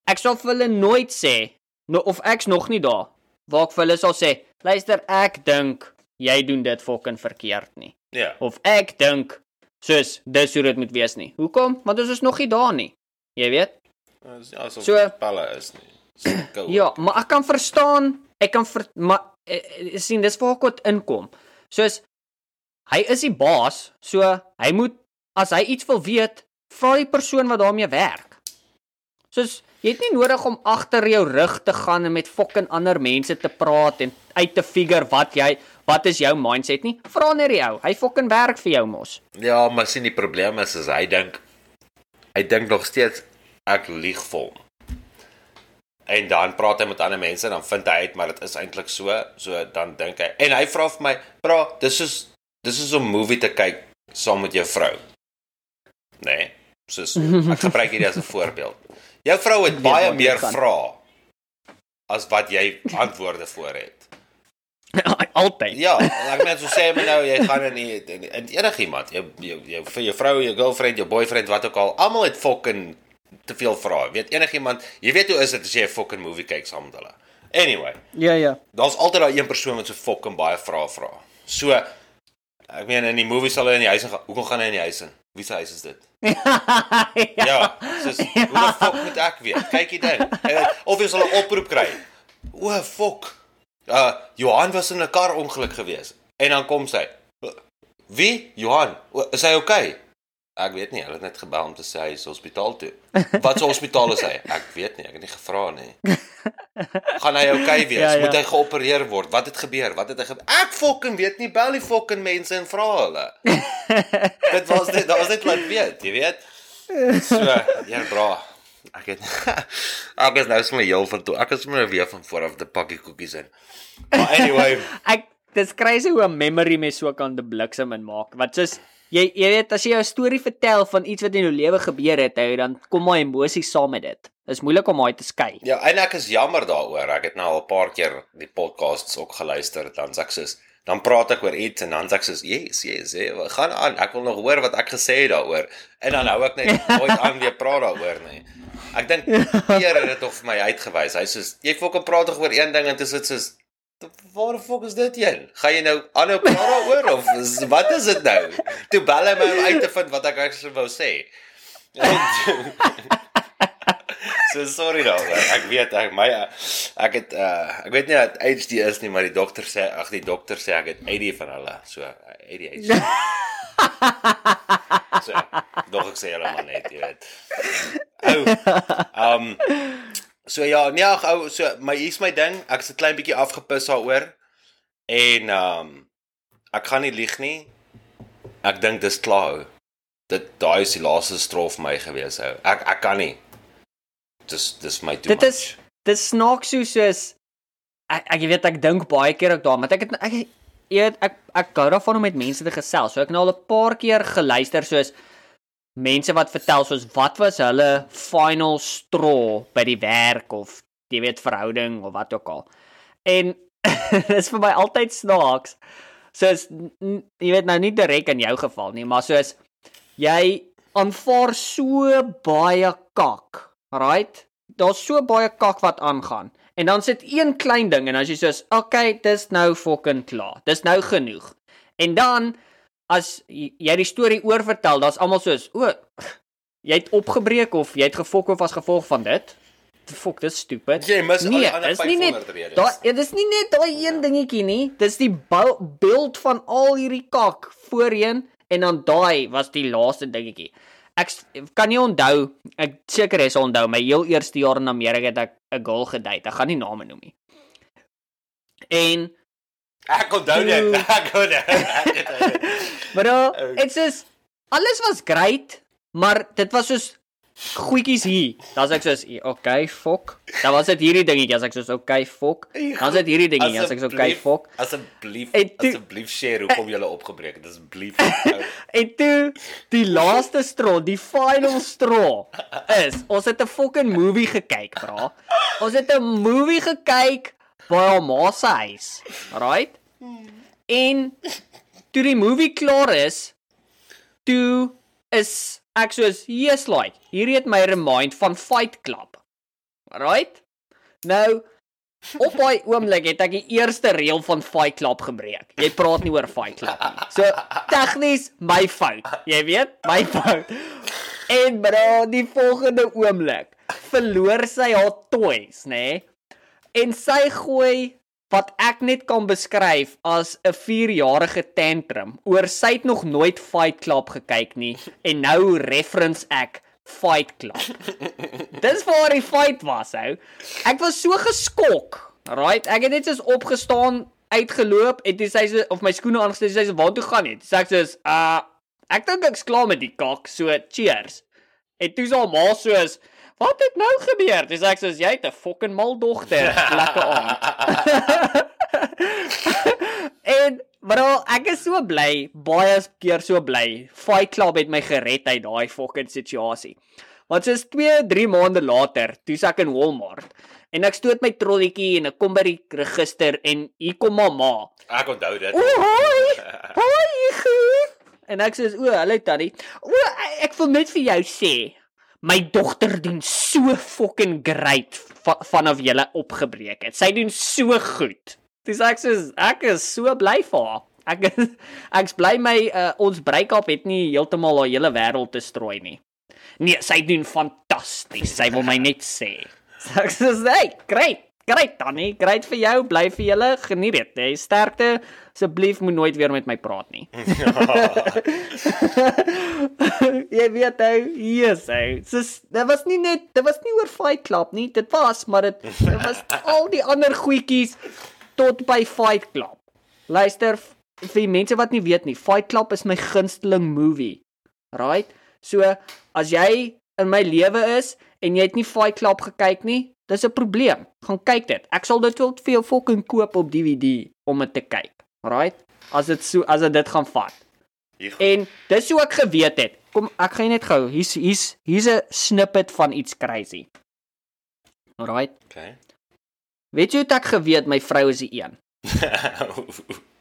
Ek sal vir hulle nooit sê no, of ek's nog nie daar waar ek vir hulle sal sê, luister ek dink jy doen dit fucking verkeerd nie. Ja. Of ek dink soos dis hoe dit moet wees nie. Hoekom? Want ons is nog nie daar nie. Jy weet? Dis ja, so So- pelle is nie. So. Ja, maar ek kan verstaan, ek kan ver, maar eh, eh, sien dis waar ek wat inkom. Soos hy is die baas, so hy moet as hy iets wil weet, vra die persoon wat daarmee werk. Soos jy het nie nodig om agter jou rug te gaan en met fucking ander mense te praat en uit te figure wat jy wat is jou mindset nie. Vra net die ou. Hy fucking werk vir jou mos. Ja, maar sien die probleem is is hy dink hy dink nog steeds ek lieg vir hom. En dan praat hy met ander mense en dan vind hy uit maar dit is eintlik so, so dan dink hy en hy vra vir my, "Bra, dis is dis is 'n movie te kyk saam met jou vrou." Nee, soos ek gebruik hierdie as 'n voorbeeld. Jou vrou het weet baie meer vrae as wat jy antwoorde voor het. Altyd. Ja, ek meen so sê my nou jy gaan in in, in enigiemand, jou jou jou vir jou vrou, jou girlfriend, jou boyfriend, wat ook al, almal het fucking te veel vrae. Weet enigiemand, jy weet hoe is dit as jy 'n fucking movie kyk saam met hulle. Anyway, Ja, ja. daar's altyd daai een persoon wat so fucking baie vrae vra. So ek meen in die movie sal hy in die huis gaan. Hoekom gaan hy in die huis in? Wie se huis is dit? Ja, soos hoe die fuck moet ek weet? Kyk hier ding. Eh, Of jy sal 'n oproep kry. O, fuck. Uh Johan was in 'n kar ongeluk gewees. En dan kom sy. Wie? Johan. O, is hy okay? Ek weet nie, hulle het net gebel om te sê hy is hospitaal toe. Wat se hospitaal is hy? Ek weet nie, ek het nie gevra nie. Gaan hy okay wees? Ja, ja. Moet hy geopereer word? Wat het gebeur? Wat het hy gebeur? Ek fucking weet nie, bel die fucking mense en vra hulle. dit was dit, daar was net laat weet, jy weet. So, ja, bra. Ek het ek is nou sommer heel van toe. Ek is sommer weer van voor af te pakkie koekies in. Maar anyway, ek dis crazy hoe 'n memory mens so kan die bliksem in maak. Wat soos jy jy weet as jy 'n storie vertel van iets wat in jou lewe gebeur het, ou, dan kom my emosies saam met dit. Dis moeilik om daai te skei. ja, en ek is jammer daaroor. Ek het nou al 'n paar keer die podcasts ook geluister. Dan sê ek soos dan praat ek oor iets en dan sê ek soos yes, yes, hey, gaan aan. Ek wil nog hoor wat ek gesê het daaroor. En dan hou ek net nooit aan weer praat daaroor nie. Ek dink Pierre het dit tog vir my uitgewys. Hy sê jy fokin praat tog oor een ding en dit is dit soos Waar fuck is dit een? Gaan jy nou aanhou praat daaroor of is- wat is dit nou? Toe bel hy my om uit te vind wat ek actually wou sê. so sorry daaroor. Ek weet ek my ek het uh ek weet nie wat ADHD is nie, maar die dokter sê ag die dokter sê ek het AD van hulle. So ADHD. so dog ek sê hulle maar net, jy weet. Ou. Um So ja, nee, ag ou, so my hier's my ding. Ek's 'n klein bietjie afgepis daaroor. En ehm um, ek gaan nie lieg nie. Ek dink dis klaar. ou. Dit daai is die laaste strof vir my gewees ou. Ek ek kan nie. Dis dis my too Dit much. is dit snaaks so soos ek ek weet ek dink baie keer ook daaraan, want ek het ek weet ek ek gou daarvan om met mense te gesels. So ek het nou al 'n paar keer geluister soos mense wat vertel soos wat was hulle final straw by die werk of jy weet verhouding of wat ook al. En dis vir my altyd snaaks. Soos jy weet nou nie direk in jou geval nie, maar soos jy aanvaar so baie kak. Right? Daar's so baie kak wat aangaan. En dan sit een klein ding en as jy soos, "Okay, dis nou fucking klaar. Dis nou genoeg." En dan as jy die storie oorvertel, daar's almal soos, "O, jy het opgebreek of jy het gefok of as gevolg van dit." Fok, dis stupid. Jy mis al die nee, ander dis nie net 500 redes. Daai ja, dis nie net daai een dingetjie nie. Dis die beeld van al hierdie kak voorheen en dan daai was die laaste dingetjie. Ek kan nie onthou, ek seker is onthou my heel eerste jaar in Amerika het ek 'n girl gedate. Ek gaan nie name noem nie. En Ek onthou dit. Ek onthou dit. Oh. dit is alles was great, maar dit was soos goedjies hier. Dan sê ek soos, "Okay, fok." Dan was dit hierdie dingetjie, as ek soos, "Okay, fok." Dan is dit hierdie dingetjie, as ek soos, "Okay, fok." Asseblief, asseblief share hoekom jy opgebreek het. Asseblief. En toe die laaste straw, die final straw is ons het 'n fucking movie gekyk, bra. Ons het 'n movie gekyk by haar ma se huis. Right? En toe die movie klaar is, toe is ek soos, "Yes, like, hierdie het my remind van Fight Club." Right? Nou Op daai oomblik het ek die eerste reël van Fight Club gebreek. Jy praat nie oor Fight Club nie. So tegnies my fout. Jy weet, my fout. En bro, die volgende oomblik verloor sy haar toys, nê? Nee? En sy gooi wat ek net kan beskryf as 'n 4-jarige tantrum oor sy het nog nooit Fight Club gekyk nie en nou reference ek Fight Club. Dis waar die fight was, ou. Ek was so geskok. Right? Ek het net soos opgestaan, uitgeloop en toe sy of my skoene aangestel, sy sê waar toe gaan jy? Sê ek soos, uh ek dink ek's klaar met die kak, so cheers. En toe sê haar ma soos, "Wat het nou gebeur?" Dis ek soos, "Jy het 'n fucking mal dogter." Lekker aand. en bro, ek is so bly, baie keer so bly. Fight Club het my gered uit daai fucking situasie. Want soos 2, 3 maande later, toe's ek in Walmart en ek stoot my trolletjie en ek kom by die register en hier kom mamma. Ek onthou dit. O, hoi. Hoi. En ek sê, "O, hallo tannie. O, ek wil net vir jou sê, my dogter doen so fucking great va vanaf jy opgebreek het. Sy doen so goed." Dis ek sê, "Ek is so bly vir haar." Ek is ek's bly my uh, ons break-up het nie heeltemal haar hele wêreld destrooi nie. Nee, sy doen fantasties. Sy wil my net sê. Ek sê, "Hey, great. Great Tannie, great vir jou. Bly vir julle. Geniet dit. Hey, sterkte. Asseblief moet nooit weer met my praat nie. jy weet ou, yes ou. Dis dit was nie net dit was nie oor Fight Club nie. Dit was, maar dit dit was al die ander goedjies tot by Fight Club. Luister vir mense wat nie weet nie, Fight Club is my gunsteling movie. Right? So as jy in my lewe is en jy het nie Fight Club gekyk nie, dis 'n probleem. Gaan kyk dit. Ek sal dit wel vir jou fucking koop op DVD om dit te kyk. Right? As dit so as dit gaan vat. Hier En dis hoe ek geweet het. Kom, ek gaan net gou. Hier's hier's hier's 'n snippet van iets crazy. Alright. Okay. Weet jy hoe ek geweet my vrou is die een?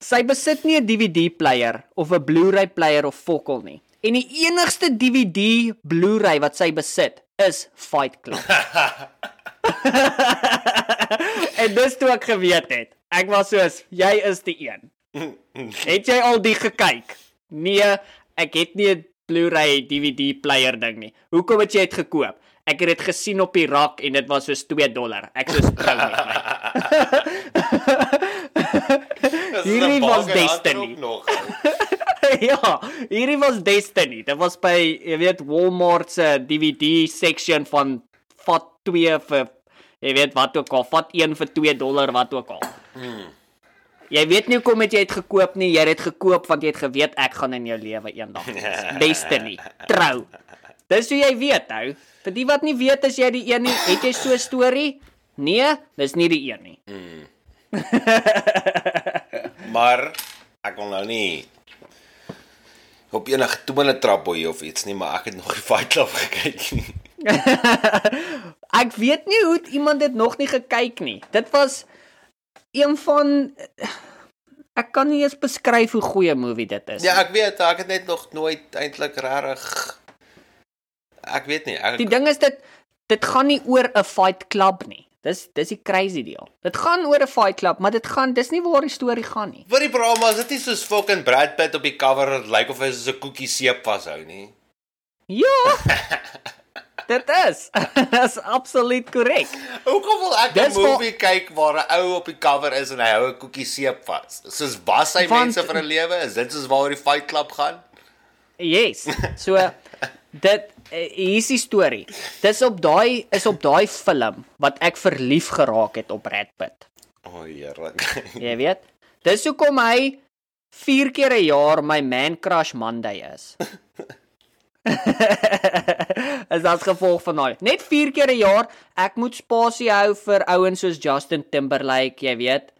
Sy besit nie 'n DVD player of 'n Blu-ray player of fokol nie. En die enigste DVD Blu-ray wat sy besit is Fight Club. en dis toe ek geweet het. Ek was soos, jy is die een. Het jy al die gekyk? Nee, ek het nie 'n Blu-ray DVD player ding nie. Hoekom het jy dit gekoop? Ek het dit gesien op die rak en dit was soos 2 dollar. Ek soos trou met my. Hierdie was Destiny. Nog. ja, hierdie was Destiny. Dit was by, jy weet, Walmart se DVD section van vat 2 vir jy weet wat ook al, vat 1 vir 2 dollar wat ook al. Jy weet nie hoekom het jy dit gekoop nie. Jy het dit gekoop want jy het geweet ek gaan in jou lewe eendag wees. Destiny. Trou. Dis hoe jy weet, ou. Vir die wat nie weet as jy die een nie, het jy so 'n storie? Nee, dis nie die een nie. Maar ek wil nou nie op enige toene trap boy of iets nie, maar ek het nog die Fight Club gekyk nie. Ek weet nie hoe iemand dit nog nie gekyk nie. Dit was een van ek kan nie eens beskryf hoe goeie movie dit is. Ja, ek weet, ek het net nog nooit eintlik regtig ek weet nie. Ek Die ding is dit dit gaan nie oor 'n fight club nie. Dis dis die crazy deel. Dit gaan oor 'n fight club, maar dit gaan dis nie waar die storie gaan nie. Wat die probleem is, dit is soos fucking Brad Pitt op die cover, lyk of hy soos 'n koekie seep vashou nie. Ja. dit is. Dis absoluut korrek. Hoekom wil ek 'n movie kyk waar 'n ou op die cover is en hy hou 'n koekie seep vas? Soos was hy Want- mense vir 'n lewe? Is dit soos waaroor die Fight Club gaan? Yes. So dit eh, hier is die storie. Dis op daai is op daai film wat ek verlief geraak het op Brad Pitt. O, oh, heerlik. Jy weet? Dis hoekom hy 4 keer 'n jaar my man crush Monday is. is as gevolg van daai. Net 4 keer 'n jaar ek moet spasie hou vir ouens soos Justin Timberlake, jy weet.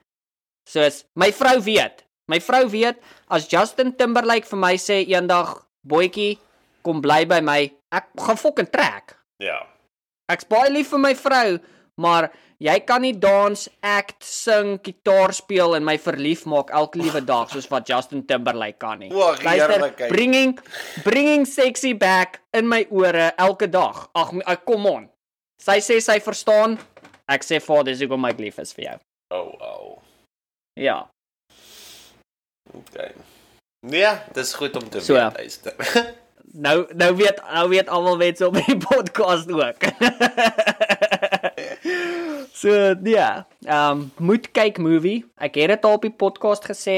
Soos my vrou weet. My vrou weet as Justin Timberlake vir my sê eendag, "Boetjie, kom bly by my." Ek gaan fucking trek. Ja. Ek's baie lief vir my vrou, maar jy kan nie dans, act, sing, gitaar speel en my verlief maak elke liewe dag soos wat Justin Timberlake kan nie. O, heerlikheid. bringing bringing sexy back in my ore elke dag. Ag, kom on. Sy sê sy verstaan. Ek sê vir haar dis hoekom ek lief is vir jou. Oh, oh. Ja. Okay. Nee, dis goed om te So. weet, luister. Nou nou weet nou weet almal mense op die podcast ook. so ja, ehm um, moet kyk movie. Ek het dit al op die podcast gesê.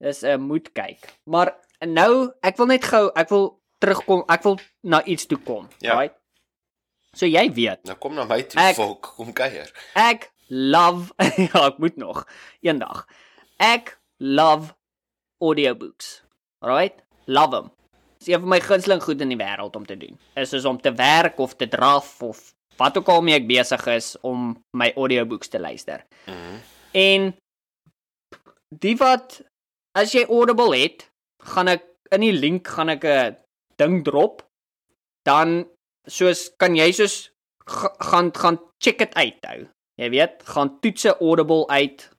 Dis 'n uh, moet kyk. Maar nou ek wil net gou ek wil terugkom. Ek wil na iets toe kom, Ja. right? So jy weet, nou kom na my toe, Ek- volk, kom kuier. ek love ja, ek moet nog eendag. Ek love audiobooks. Alright? Love them. Dis een van my gunsteling goed in die wêreld om te doen. Is is om te werk of te draf of wat ook al mee ek besig is om my audiobooks te luister. Mhm. En die wat as jy Audible het, gaan ek in die link gaan ek 'n ding drop. Dan soos kan jy soos ga- gaan gaan check dit uit hou. Jy weet, gaan toets Audible uit.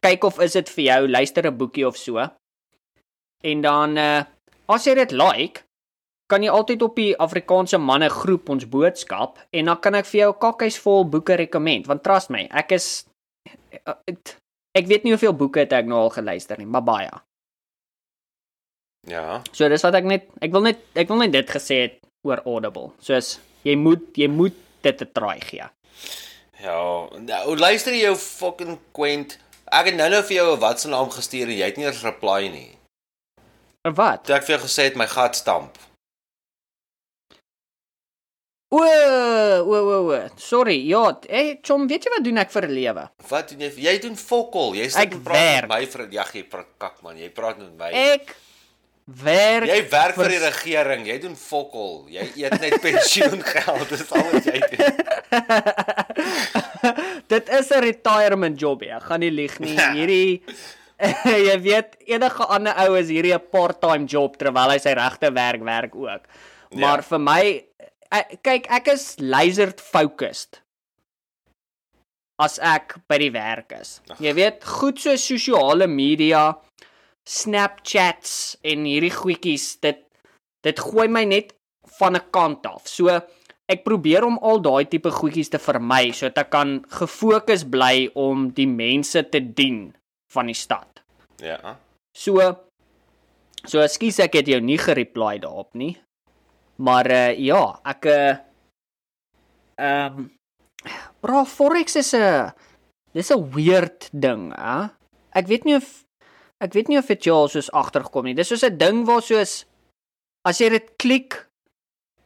Kyk of is dit vir jou, luister 'n boekie of so. En dan uh as jy dit like, kan jy altyd op die Afrikaanse manne groep ons boodskap en dan kan ek vir jou kakkies vol boeke rekommend want trust my, ek is uh, het- ek weet nie hoeveel boeke het ek nou al geluister nie, maar baie. Ja. So dis wat ek net ek wil net ek wil net dit gesê het oor Audible. Soos jy moet jy moet dit 'n try gee. Ja, nou luister jy jou fucking quaint. Ek het nou nou vir jou 'n WhatsApp naam gestuur en jy het nie eens reply nie. En wat? Toe ek vir jou gesê het my gat stamp. O, o, o, o. Sorry. Ja, hey, chom, weet jy wat doen ek vir 'n lewe? Wat doen jy? Jy doen fokol. Jy sit en praat met werk. my vir ja, jy praat kak man. Jy praat met my. Ek werk Jy werk vir die regering. Jy doen fokol. Jy eet net pensioengeld. Dis al wat jy doen. Dit is 'n retirement job, ja. Gaan nie lieg nie. Hierdie jy weet enige ander ou is hierdie 'n part-time job terwyl hy sy regte werk werk ook. Maar vir my ek, kyk, ek is laser focused as ek by die werk is. Jy weet, goed so sosiale media, Snapchats en hierdie goedjies, dit dit gooi my net van 'n kant af. So ek probeer om al daai tipe goedjies te vermy sodat ek kan gefokus bly om die mense te dien van die stad. Ja. So so ekskuus ek het jou nie gereply daarop nie. Maar uh ja, ek uh ehm um, bro forex is 'n dis 'n weird ding, hè? Ek weet nie of ek weet nie of dit jou al soos agtergekom nie. Dis soos 'n ding waar soos as jy dit klik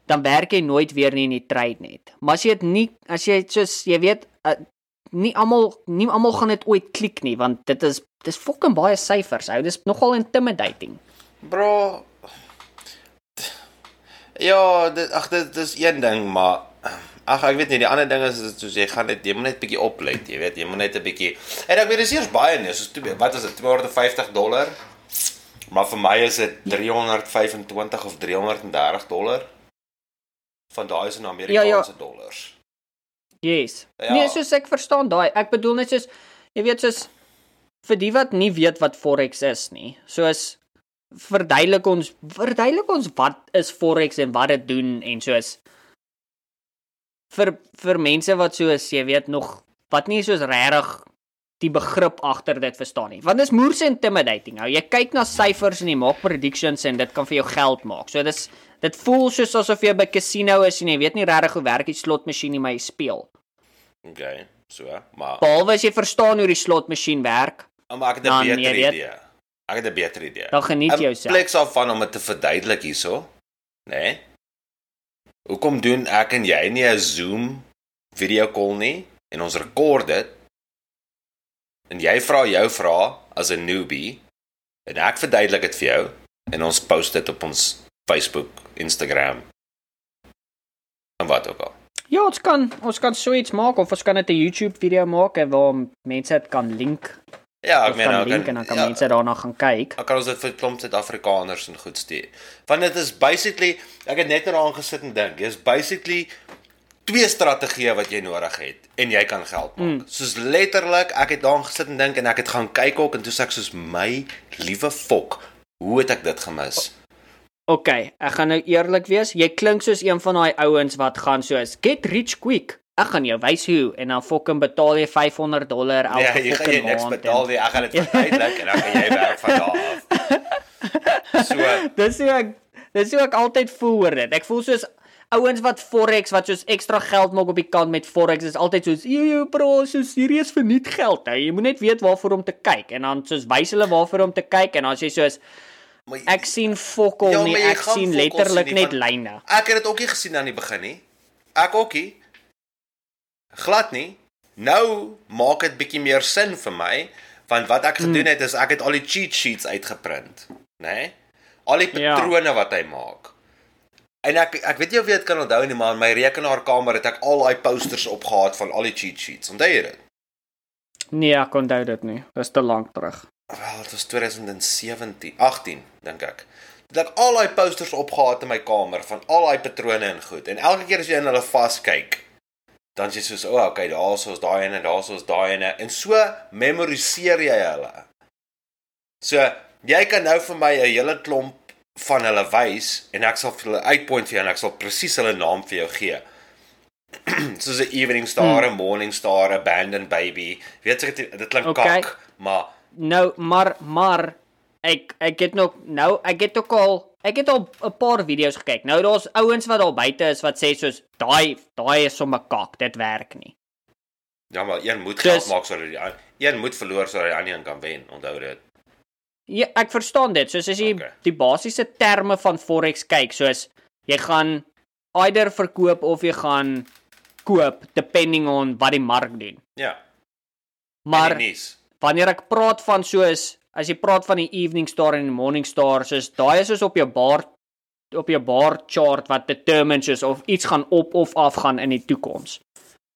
dan werk jy nooit weer nie in die trade net. Maar as jy dit nie as jy soos jy weet uh, nie almal nie almal gaan dit ooit klik nie want dit is dis fucking baie syfers. Ou, dis nogal intimidating. Bro. Ja, dit ag dit dis een ding, maar ag ek weet nie, die ander ding is soos jy gaan net jy moet net bietjie oplet, jy weet, jy moet net 'n bietjie En ek weet dis eers baie nie, soos toe wat is dit 250 dollar? Maar vir my is dit 325 of 330 dollar. Van daai is in Amerikaanse Ja, ja, dollars. Yes. Ja. Nee, soos ek verstaan daai. Ek bedoel net soos jy weet soos vir die wat nie weet wat forex is nie. Soos verduidelik ons verduidelik ons wat is forex en wat dit doen en soos vir vir mense wat soos jy weet nog wat nie soos regtig die begrip agter dit verstaan nie. Want dis moers intimidating. Ou, jy kyk na syfers en jy maak predictions en dit kan vir jou geld maak. So dis dit voel soos asof jy by 'n casino is en jy weet nie regtig hoe werk die slotmasjien nie, maar jy speel. Okay, so, maar Behalwe as jy verstaan hoe die slotmasjien werk, maar ek het 'n Dan, beter weet- idee. Ek het 'n beter idee. dan geniet In jouself. plek daarvan om dit te verduidelik hierso, nê? Nee? Hoekom doen ek en jy nie 'n Zoom video call nie en ons rekord dit? En jy vra jou vrae as 'n newbie en ek verduidelik dit vir jou en ons post dit op ons Facebook, Instagram en wat ook al. Ja, ons kan ons kan so iets maak of ons kan dit 'n YouTube video maak waar mense dit kan link. Ja, ek meen kan nou link en dan kan ja, mense daarna gaan kyk. Dan kan ons dit vir klomp Suid-Afrikaners en goed stuur. Want dit is basically ek het net daaraan gesit en dink, dis basically twee strategieë wat jy nodig het en jy kan geld maak. Mm. Soos letterlik, ek het daaraan gesit en dink en ek het gaan kyk ook en toe sê ek soos my liewe fok, hoe het ek dit gemis? OK, ek gaan nou eerlik wees. Jy klink soos een van daai ouens wat gaan soos get rich quick. Ek gaan jou wys hoe en dan fucking betaal jy 500 dollar elke Ja, jy gaan jy niks maand. betaal nie. Ek gaan dit verduidelik en dan kan jy werk van daar af. So, Dis hoe ek dis hoe ek altyd voel oor dit. Ek voel soos ouens wat forex wat soos ekstra geld maak op die kant met forex is altyd soos jy jy bro, soos hierdie is vir niet geld. Nou, jy moet net weet waarvoor om te kyk en dan soos wys hulle waarvoor om te kyk en dan sê jy soos maar ek sien fokol Ja, nie, jy ek gaan sien letterlik sien nie, net lyne. Ek het dit ook nie gesien aan die begin nie. Ek ook nie. Glad nie. Nou maak dit bietjie meer sin vir my want wat ek gedoen het is ek het al die cheat sheets uitgeprint, né? Nee? Al die Ja. patrone wat hy maak. En ek ek weet nie of jy dit kan onthou nie, maar in my rekenaarkamer het ek al daai posters opgehaat van al die cheat sheets. Onthou jy dit? Nee, ek onthou dit nie. Dis te lank terug. Wel, dit was 2017, 18 dink ek. Het ek al daai posters opgehaat in my kamer van al daai patrone en goed. En elke keer as jy in hulle vaskyk, dan jy soos, "O, oh, okay, daar's ons daai ene, daar's ons daai ene." En so memoriseer jy hulle. So, jy kan nou vir my 'n hele klomp van hulle wys en ek sal vir hulle uitpoint vir jou en ek sal presies hulle naam vir jou gee. Soos 'n Evening Star, 'n Morning Star, 'n Abandoned Baby. Weet jy dit dit klink Okay. kak, maar Nou, maar maar ek ek het nog nou ek het ook al ek het al 'n paar video's gekyk. Nou daar's ouens wat daar buite is wat sê soos daai daai is sommer kak, dit werk nie. Ja, maar een moet Dus- geld maak sodat die een moet verloor sodat die ander een kan wen. Onthou dit. Ja, ek verstaan dit. Soos as jy Okay. die basiese terme van forex kyk, soos jy gaan either verkoop of jy gaan koop depending on wat die mark doen. Ja. Maar wanneer ek praat van soos as jy praat van die evening star en die morning star, soos daai is soos op jou bar op jou bar chart wat determines soos of iets gaan op of af gaan in die toekoms.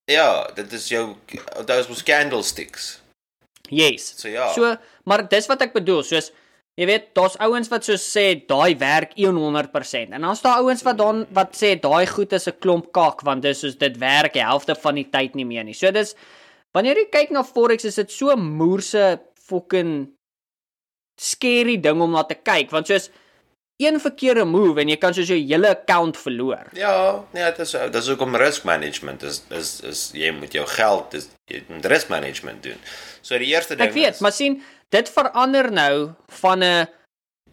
Ja, dit is jou onthou is mos candlesticks. Yes. So ja. So, maar dis wat ek bedoel, soos jy weet, daar's ouens wat soos sê daai werk 100% en dan's daar ouens wat dan wat sê daai goed is 'n klomp kak want dis soos dit werk die helfte van die tyd nie meer nie. So dis wanneer jy kyk na forex is dit so moerse fucking scary ding om na te kyk want soos een verkeerde move en jy kan soos jou hele account verloor. Ja, nee, dit is dit is ook om risk management. Is is is jy moet jou geld dis jy moet risk management doen. So die eerste ding Ek weet, is, maar sien, dit verander nou van 'n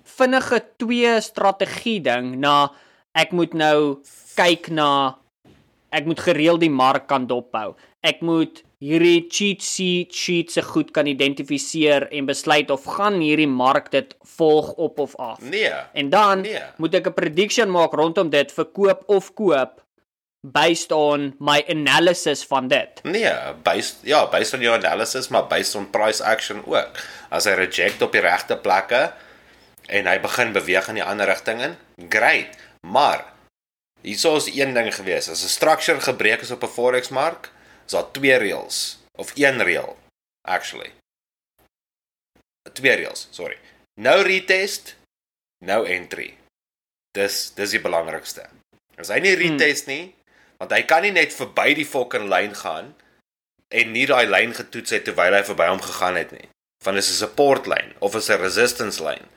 vinnige twee strategie ding na ek moet nou kyk na ek moet gereeld die mark kan dophou. Ek moet hierdie cheat sheet sheet se goed kan identifiseer en besluit of gaan hierdie mark dit volg op of af. nee. En dan Nee. moet ek 'n prediction maak rondom dit verkoop of koop based on my analysis van dit. Nee, based ja, based on your analysis, maar based on price action ook. As hy reject op die regte plekke en hy begin beweeg in die ander rigting in, great. Maar hierso is een ding gewees. As 'n structure gebreek is op 'n forex mark, is daar twee reëls of een reël actually. Twee reëls, sorry. No retest, no entry. Dis dis die belangrikste. As hy nie retest nie, want hy kan nie net verby die fucking lyn gaan en nie daai lyn getoets het terwyl hy verby hom gegaan het nie. Van is 'n support lyn of is 'n resistance lyn.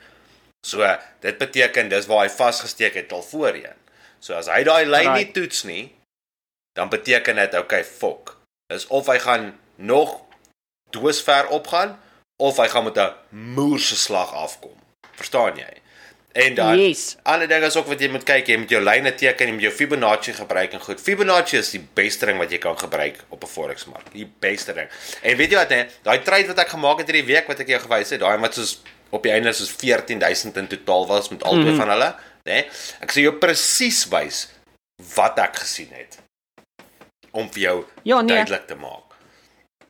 So dit beteken dis waar hy vasgesteek het al voorheen. So as hy daai lyn nie toets nie, dan beteken dit okay, fok. Is of hy gaan nog doosver opgaan of hy gaan met 'n moerse slag afkom. Verstaan jy? En dan Yes. ander ding is ook wat jy moet kyk, jy moet jou lyne teken, jy moet jou Fibonacci gebruik en goed. Fibonacci is die beste ding wat jy kan gebruik op 'n forex mark. Die beste ding. En weet jy wat nee, daai trade wat ek gemaak het hierdie week wat ek jou gewys het, daai wat soos op die einde soos 14000 in totaal was met albei mm -hmm. van hulle? Nee, ek sê jou presies wys wat ek gesien het om vir jou Ja, nee. duidelik te maak.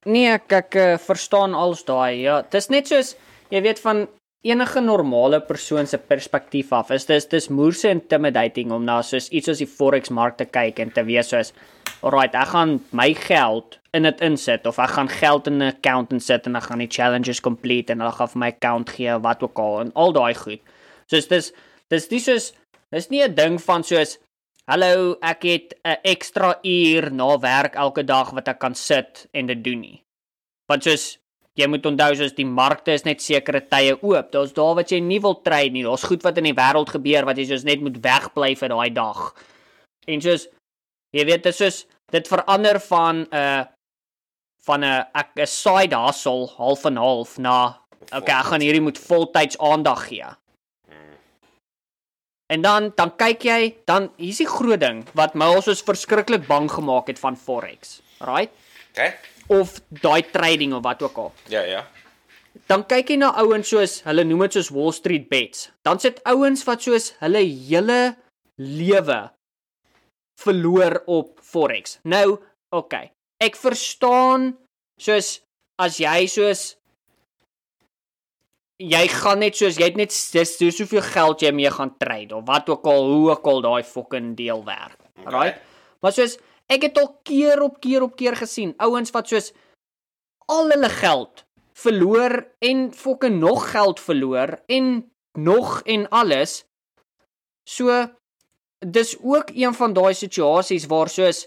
Nee, ek ek uh, verstaan als daai. Ja, dis net soos jy weet van enige normale persoon se perspektief af is dis dis moerse intimidating om na soos iets soos die forex mark te kyk en te weet soos alright, ek gaan my geld in dit insit of ek gaan geld in 'n account insit en ek gaan die challenges complete en hulle gaan vir my account gee wat ook al en al daai goed. Soos dis dis dis soos dis nie 'n ding van soos hallo, ek het 'n ekstra uur na werk elke dag wat ek kan sit en dit doen nie. Want soos jy moet onthou soos die markte is net sekere tye oop. Daar's daar wat jy nie wil trade nie. Daar's goed wat in die wêreld gebeur wat jy soos net moet wegbly vir daai dag. En soos jy weet dit is soos dit verander van 'n uh, van 'n ek 'n side hustle half en half na okay, ek gaan hierdie moet voltyds aandag gee. En dan dan kyk jy, dan hier's die groot ding wat my al soos verskriklik bang gemaak het van forex. Right? Okay? Of daai trading of wat ook al. Ja, ja. Dan kyk jy na ouens soos hulle noem dit soos Wall Street bets. Dan sit ouens wat soos hulle hele lewe verloor op forex. Nou, okay. Ek verstaan soos as jy soos jy gaan net soos jy het net dis so soveel geld jy mee gaan trade of wat ook al hoe ook al daai fucking deel werk. Okay. Right? Maar soos ek het al keer op keer op keer gesien ouens wat soos al hulle geld verloor en fucking nog geld verloor en nog en alles. So dis ook een van daai situasies waar soos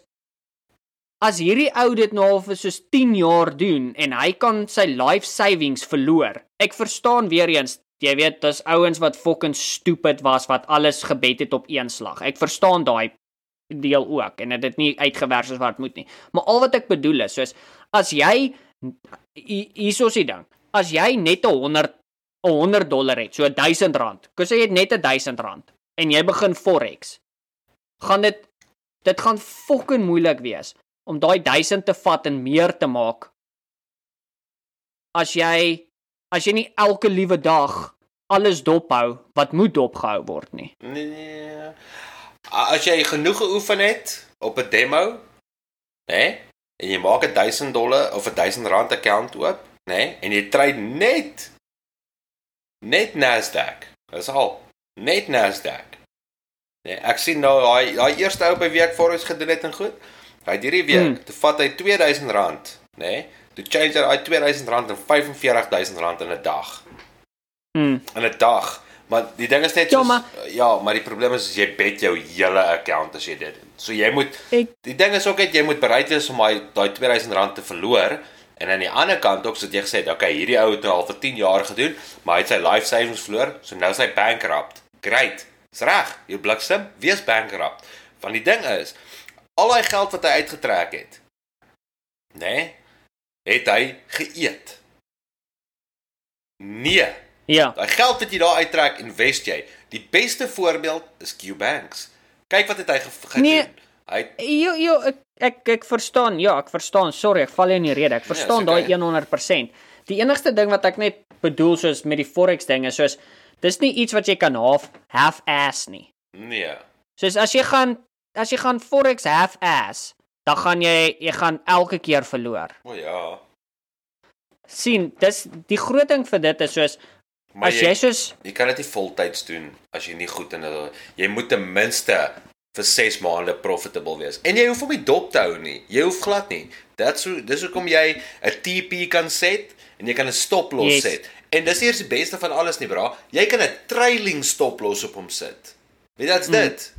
as hierdie ou dit nou al vir soos 10 jaar doen en hy kan sy life savings verloor. Ek verstaan weer eens, jy weet, dis ouens wat fucking stupid was wat alles gebet het op een slag. Ek verstaan daai deel ook en dit het nie uitgewerk soos wat moet nie. Maar al wat ek bedoel is, soos as jy hiersoos die ding. As jy net 'n 100 'n 100 dollar het, so 1000 rand. Kus jy het net 'n 1000 rand en jy begin forex. Gaan dit dit gaan fucking moeilik wees om daai 1000 te vat en meer te maak. As jy as jy nie elke liewe dag alles dophou wat moet dopgehou word nie. Nee. As jy genoeg geoefen het op 'n demo, hè? Nee, en jy maak 'n 1000 dollar of 'n 1000 rand account oop, né? Nee, en jy trade net net Nasdaq. Dis al. Net Nasdaq. Nee, ek sien nou daai daai eerste ou by week voor ons gedoen het en goed. Hy het hierdie week, hmm. toe vat hy 2000 rand, né? Nee, toe change hy daai 2000 rand in 45000 rand in 'n dag. Mm. In 'n dag. Maar die ding is net Ja, soos, maar- ja, maar die probleem is, jy bet jou hele account as jy dit doen. So jy moet Ek- die ding is ook net jy moet bereid wees om daai daai 2000 rand te verloor. En aan die ander kant ook soos jy gesê het, okay, hierdie ou het nou al vir 10 jaar gedoen, maar hy het sy life savings verloor, so nou is hy bankrupt. Great. Dis reg. Jy bliksem, wees bankrupt. Want die ding is, al daai geld wat hy uitgetrek het, nê, nee, het hy geëet. Nee, Ja. Daai geld wat jy daar uittrek, invest jy. Die beste voorbeeld is QBanks. Kyk wat het hy ge gedoen. Nee. Hy Jo jo ek ek ek verstaan. Ja, ek verstaan. Sorry, ek val jou in die rede. Ek Nee, verstaan is okay. daai 100%. Die enigste ding wat ek net bedoel soos met die forex ding is soos dis nie iets wat jy kan half half ass nie. nee. Soos as jy gaan as jy gaan forex half ass, dan gaan jy jy gaan elke keer verloor. O ja. sien, dis die groot ding vir dit is soos Maar as jy soos jy kan dit nie voltyds doen as jy nie goed in dit jy moet ten minste vir 6 maande profitable wees. En jy hoef hom nie dop te hou nie. Jy hoef glad nie. Dit's hoe dis hoekom jy 'n TP kan set en jy kan 'n stop loss Yes. set. En dis eers die beste van alles nie, bra. Jy kan 'n trailing stop loss op hom sit. Weet jy dit's dit.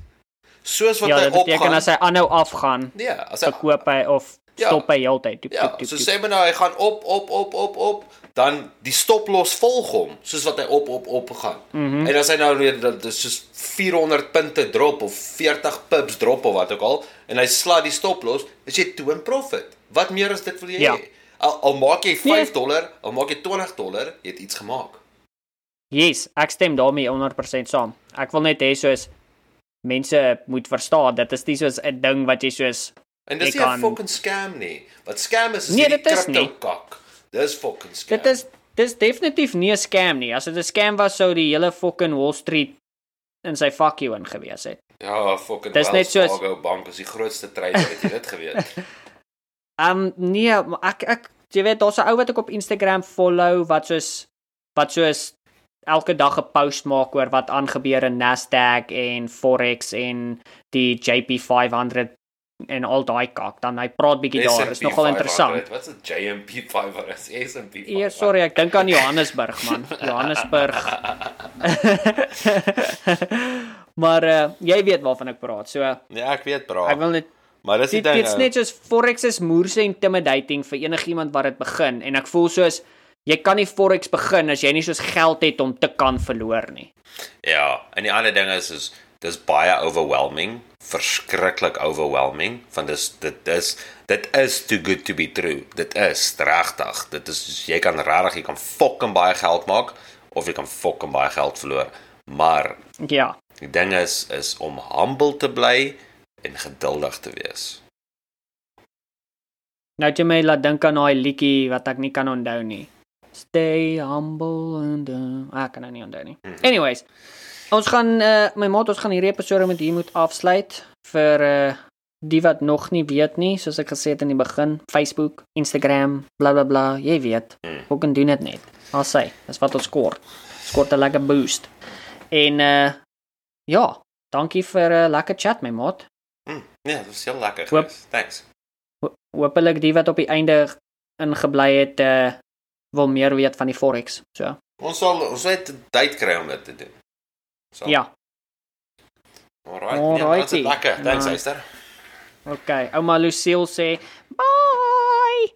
Soos wat ja, hy dit beteken opgaan. as hy aanhou afgaan, Nee, as hy verkoop hy of Ja. stop hy heeltyd. Ja, toep, toep, so sê maar nou hy gaan op op op op op dan die stoplos volg hom soos wat hy op op op gaan. Mm. -hmm. En as hy nou weer dat is soos 400 punte drop of 40 pips drop of wat ook al en hy sla die stoplos, is jy toe in profit. Wat meer as dit wil jy Ja. hê? Al, al maak jy 5 Nee. dollar, al maak jy 20 dollar, jy het iets gemaak. Yes, ek stem daarmee 100% saam. Ek wil net hê soos mense moet verstaan dit is nie soos 'n ding wat jy soos En dis nie 'n fucking scam nie. Wat scam is is Nee, hierdie dit is crypto nie. kak. Dis fucking scam. dit is dis definitief nie 'n scam nie. As dit 'n scam was sou die hele fucking Wall Street in sy fuck you ingewees het. ja, fucking Dis net soos- Fargo bank is die grootste trader, het jy dit geweet? Um, nee, ek ek jy weet daar's 'n ou wat ek op Instagram follow wat soos wat soos elke dag 'n post maak oor wat aangebeur in Nasdaq en Forex en die JP500 en al daai kak. Dan hy praat bietjie daar. Is nogal interessant. Wat's 'n JMP 500? S&P 500. Ja, sorry, ek dink aan Johannesburg man. Johannesburg. maar uh, jy weet waarvan ek praat. So Ja, ek weet bra. ek wil net Maar dis die dit ding. dit's ou. net soos forex is moerse intimidating vir enigiemand wat dit begin en ek voel soos jy kan nie forex begin as jy nie soos geld het om te kan verloor nie. Ja, en die ander ding is is dis baie overwhelming, verskriklik overwhelming, want dis dit is dit is too good to be true. Dit is regtig. Dit is jy kan regtig jy kan fucking baie geld maak of jy kan fucking baie geld verloor. Maar Ja. die ding is is om humble te bly en geduldig te wees. Nou jy my laat dink aan daai liedjie wat ek nie kan onthou nie. Stay humble and uh, ah, ek kan dit nie onthou nie. Anyways, ons gaan uh, my maat ons gaan hierdie episode met hier moet afsluit vir uh die wat nog nie weet nie, soos ek gesê het in die begin, Facebook, Instagram, bla bla bla, jy weet. Hoe kan doen dit net? Al sê, dis wat ons kort. Skort 'n lekker boost. En uh ja, dankie vir 'n uh, lekker chat my maat. Hm, ja, dit was heel lekker Hoop-. Thanks. Ho- Hoopelik die wat op die einde ingebly het uh wil meer weet van die forex. So, Ons sal ons het tyd kry om dit te doen. So, ja. Alright. Ja, dit is lekker. Thanks. Esther. Okay, ouma Lucille sê bye.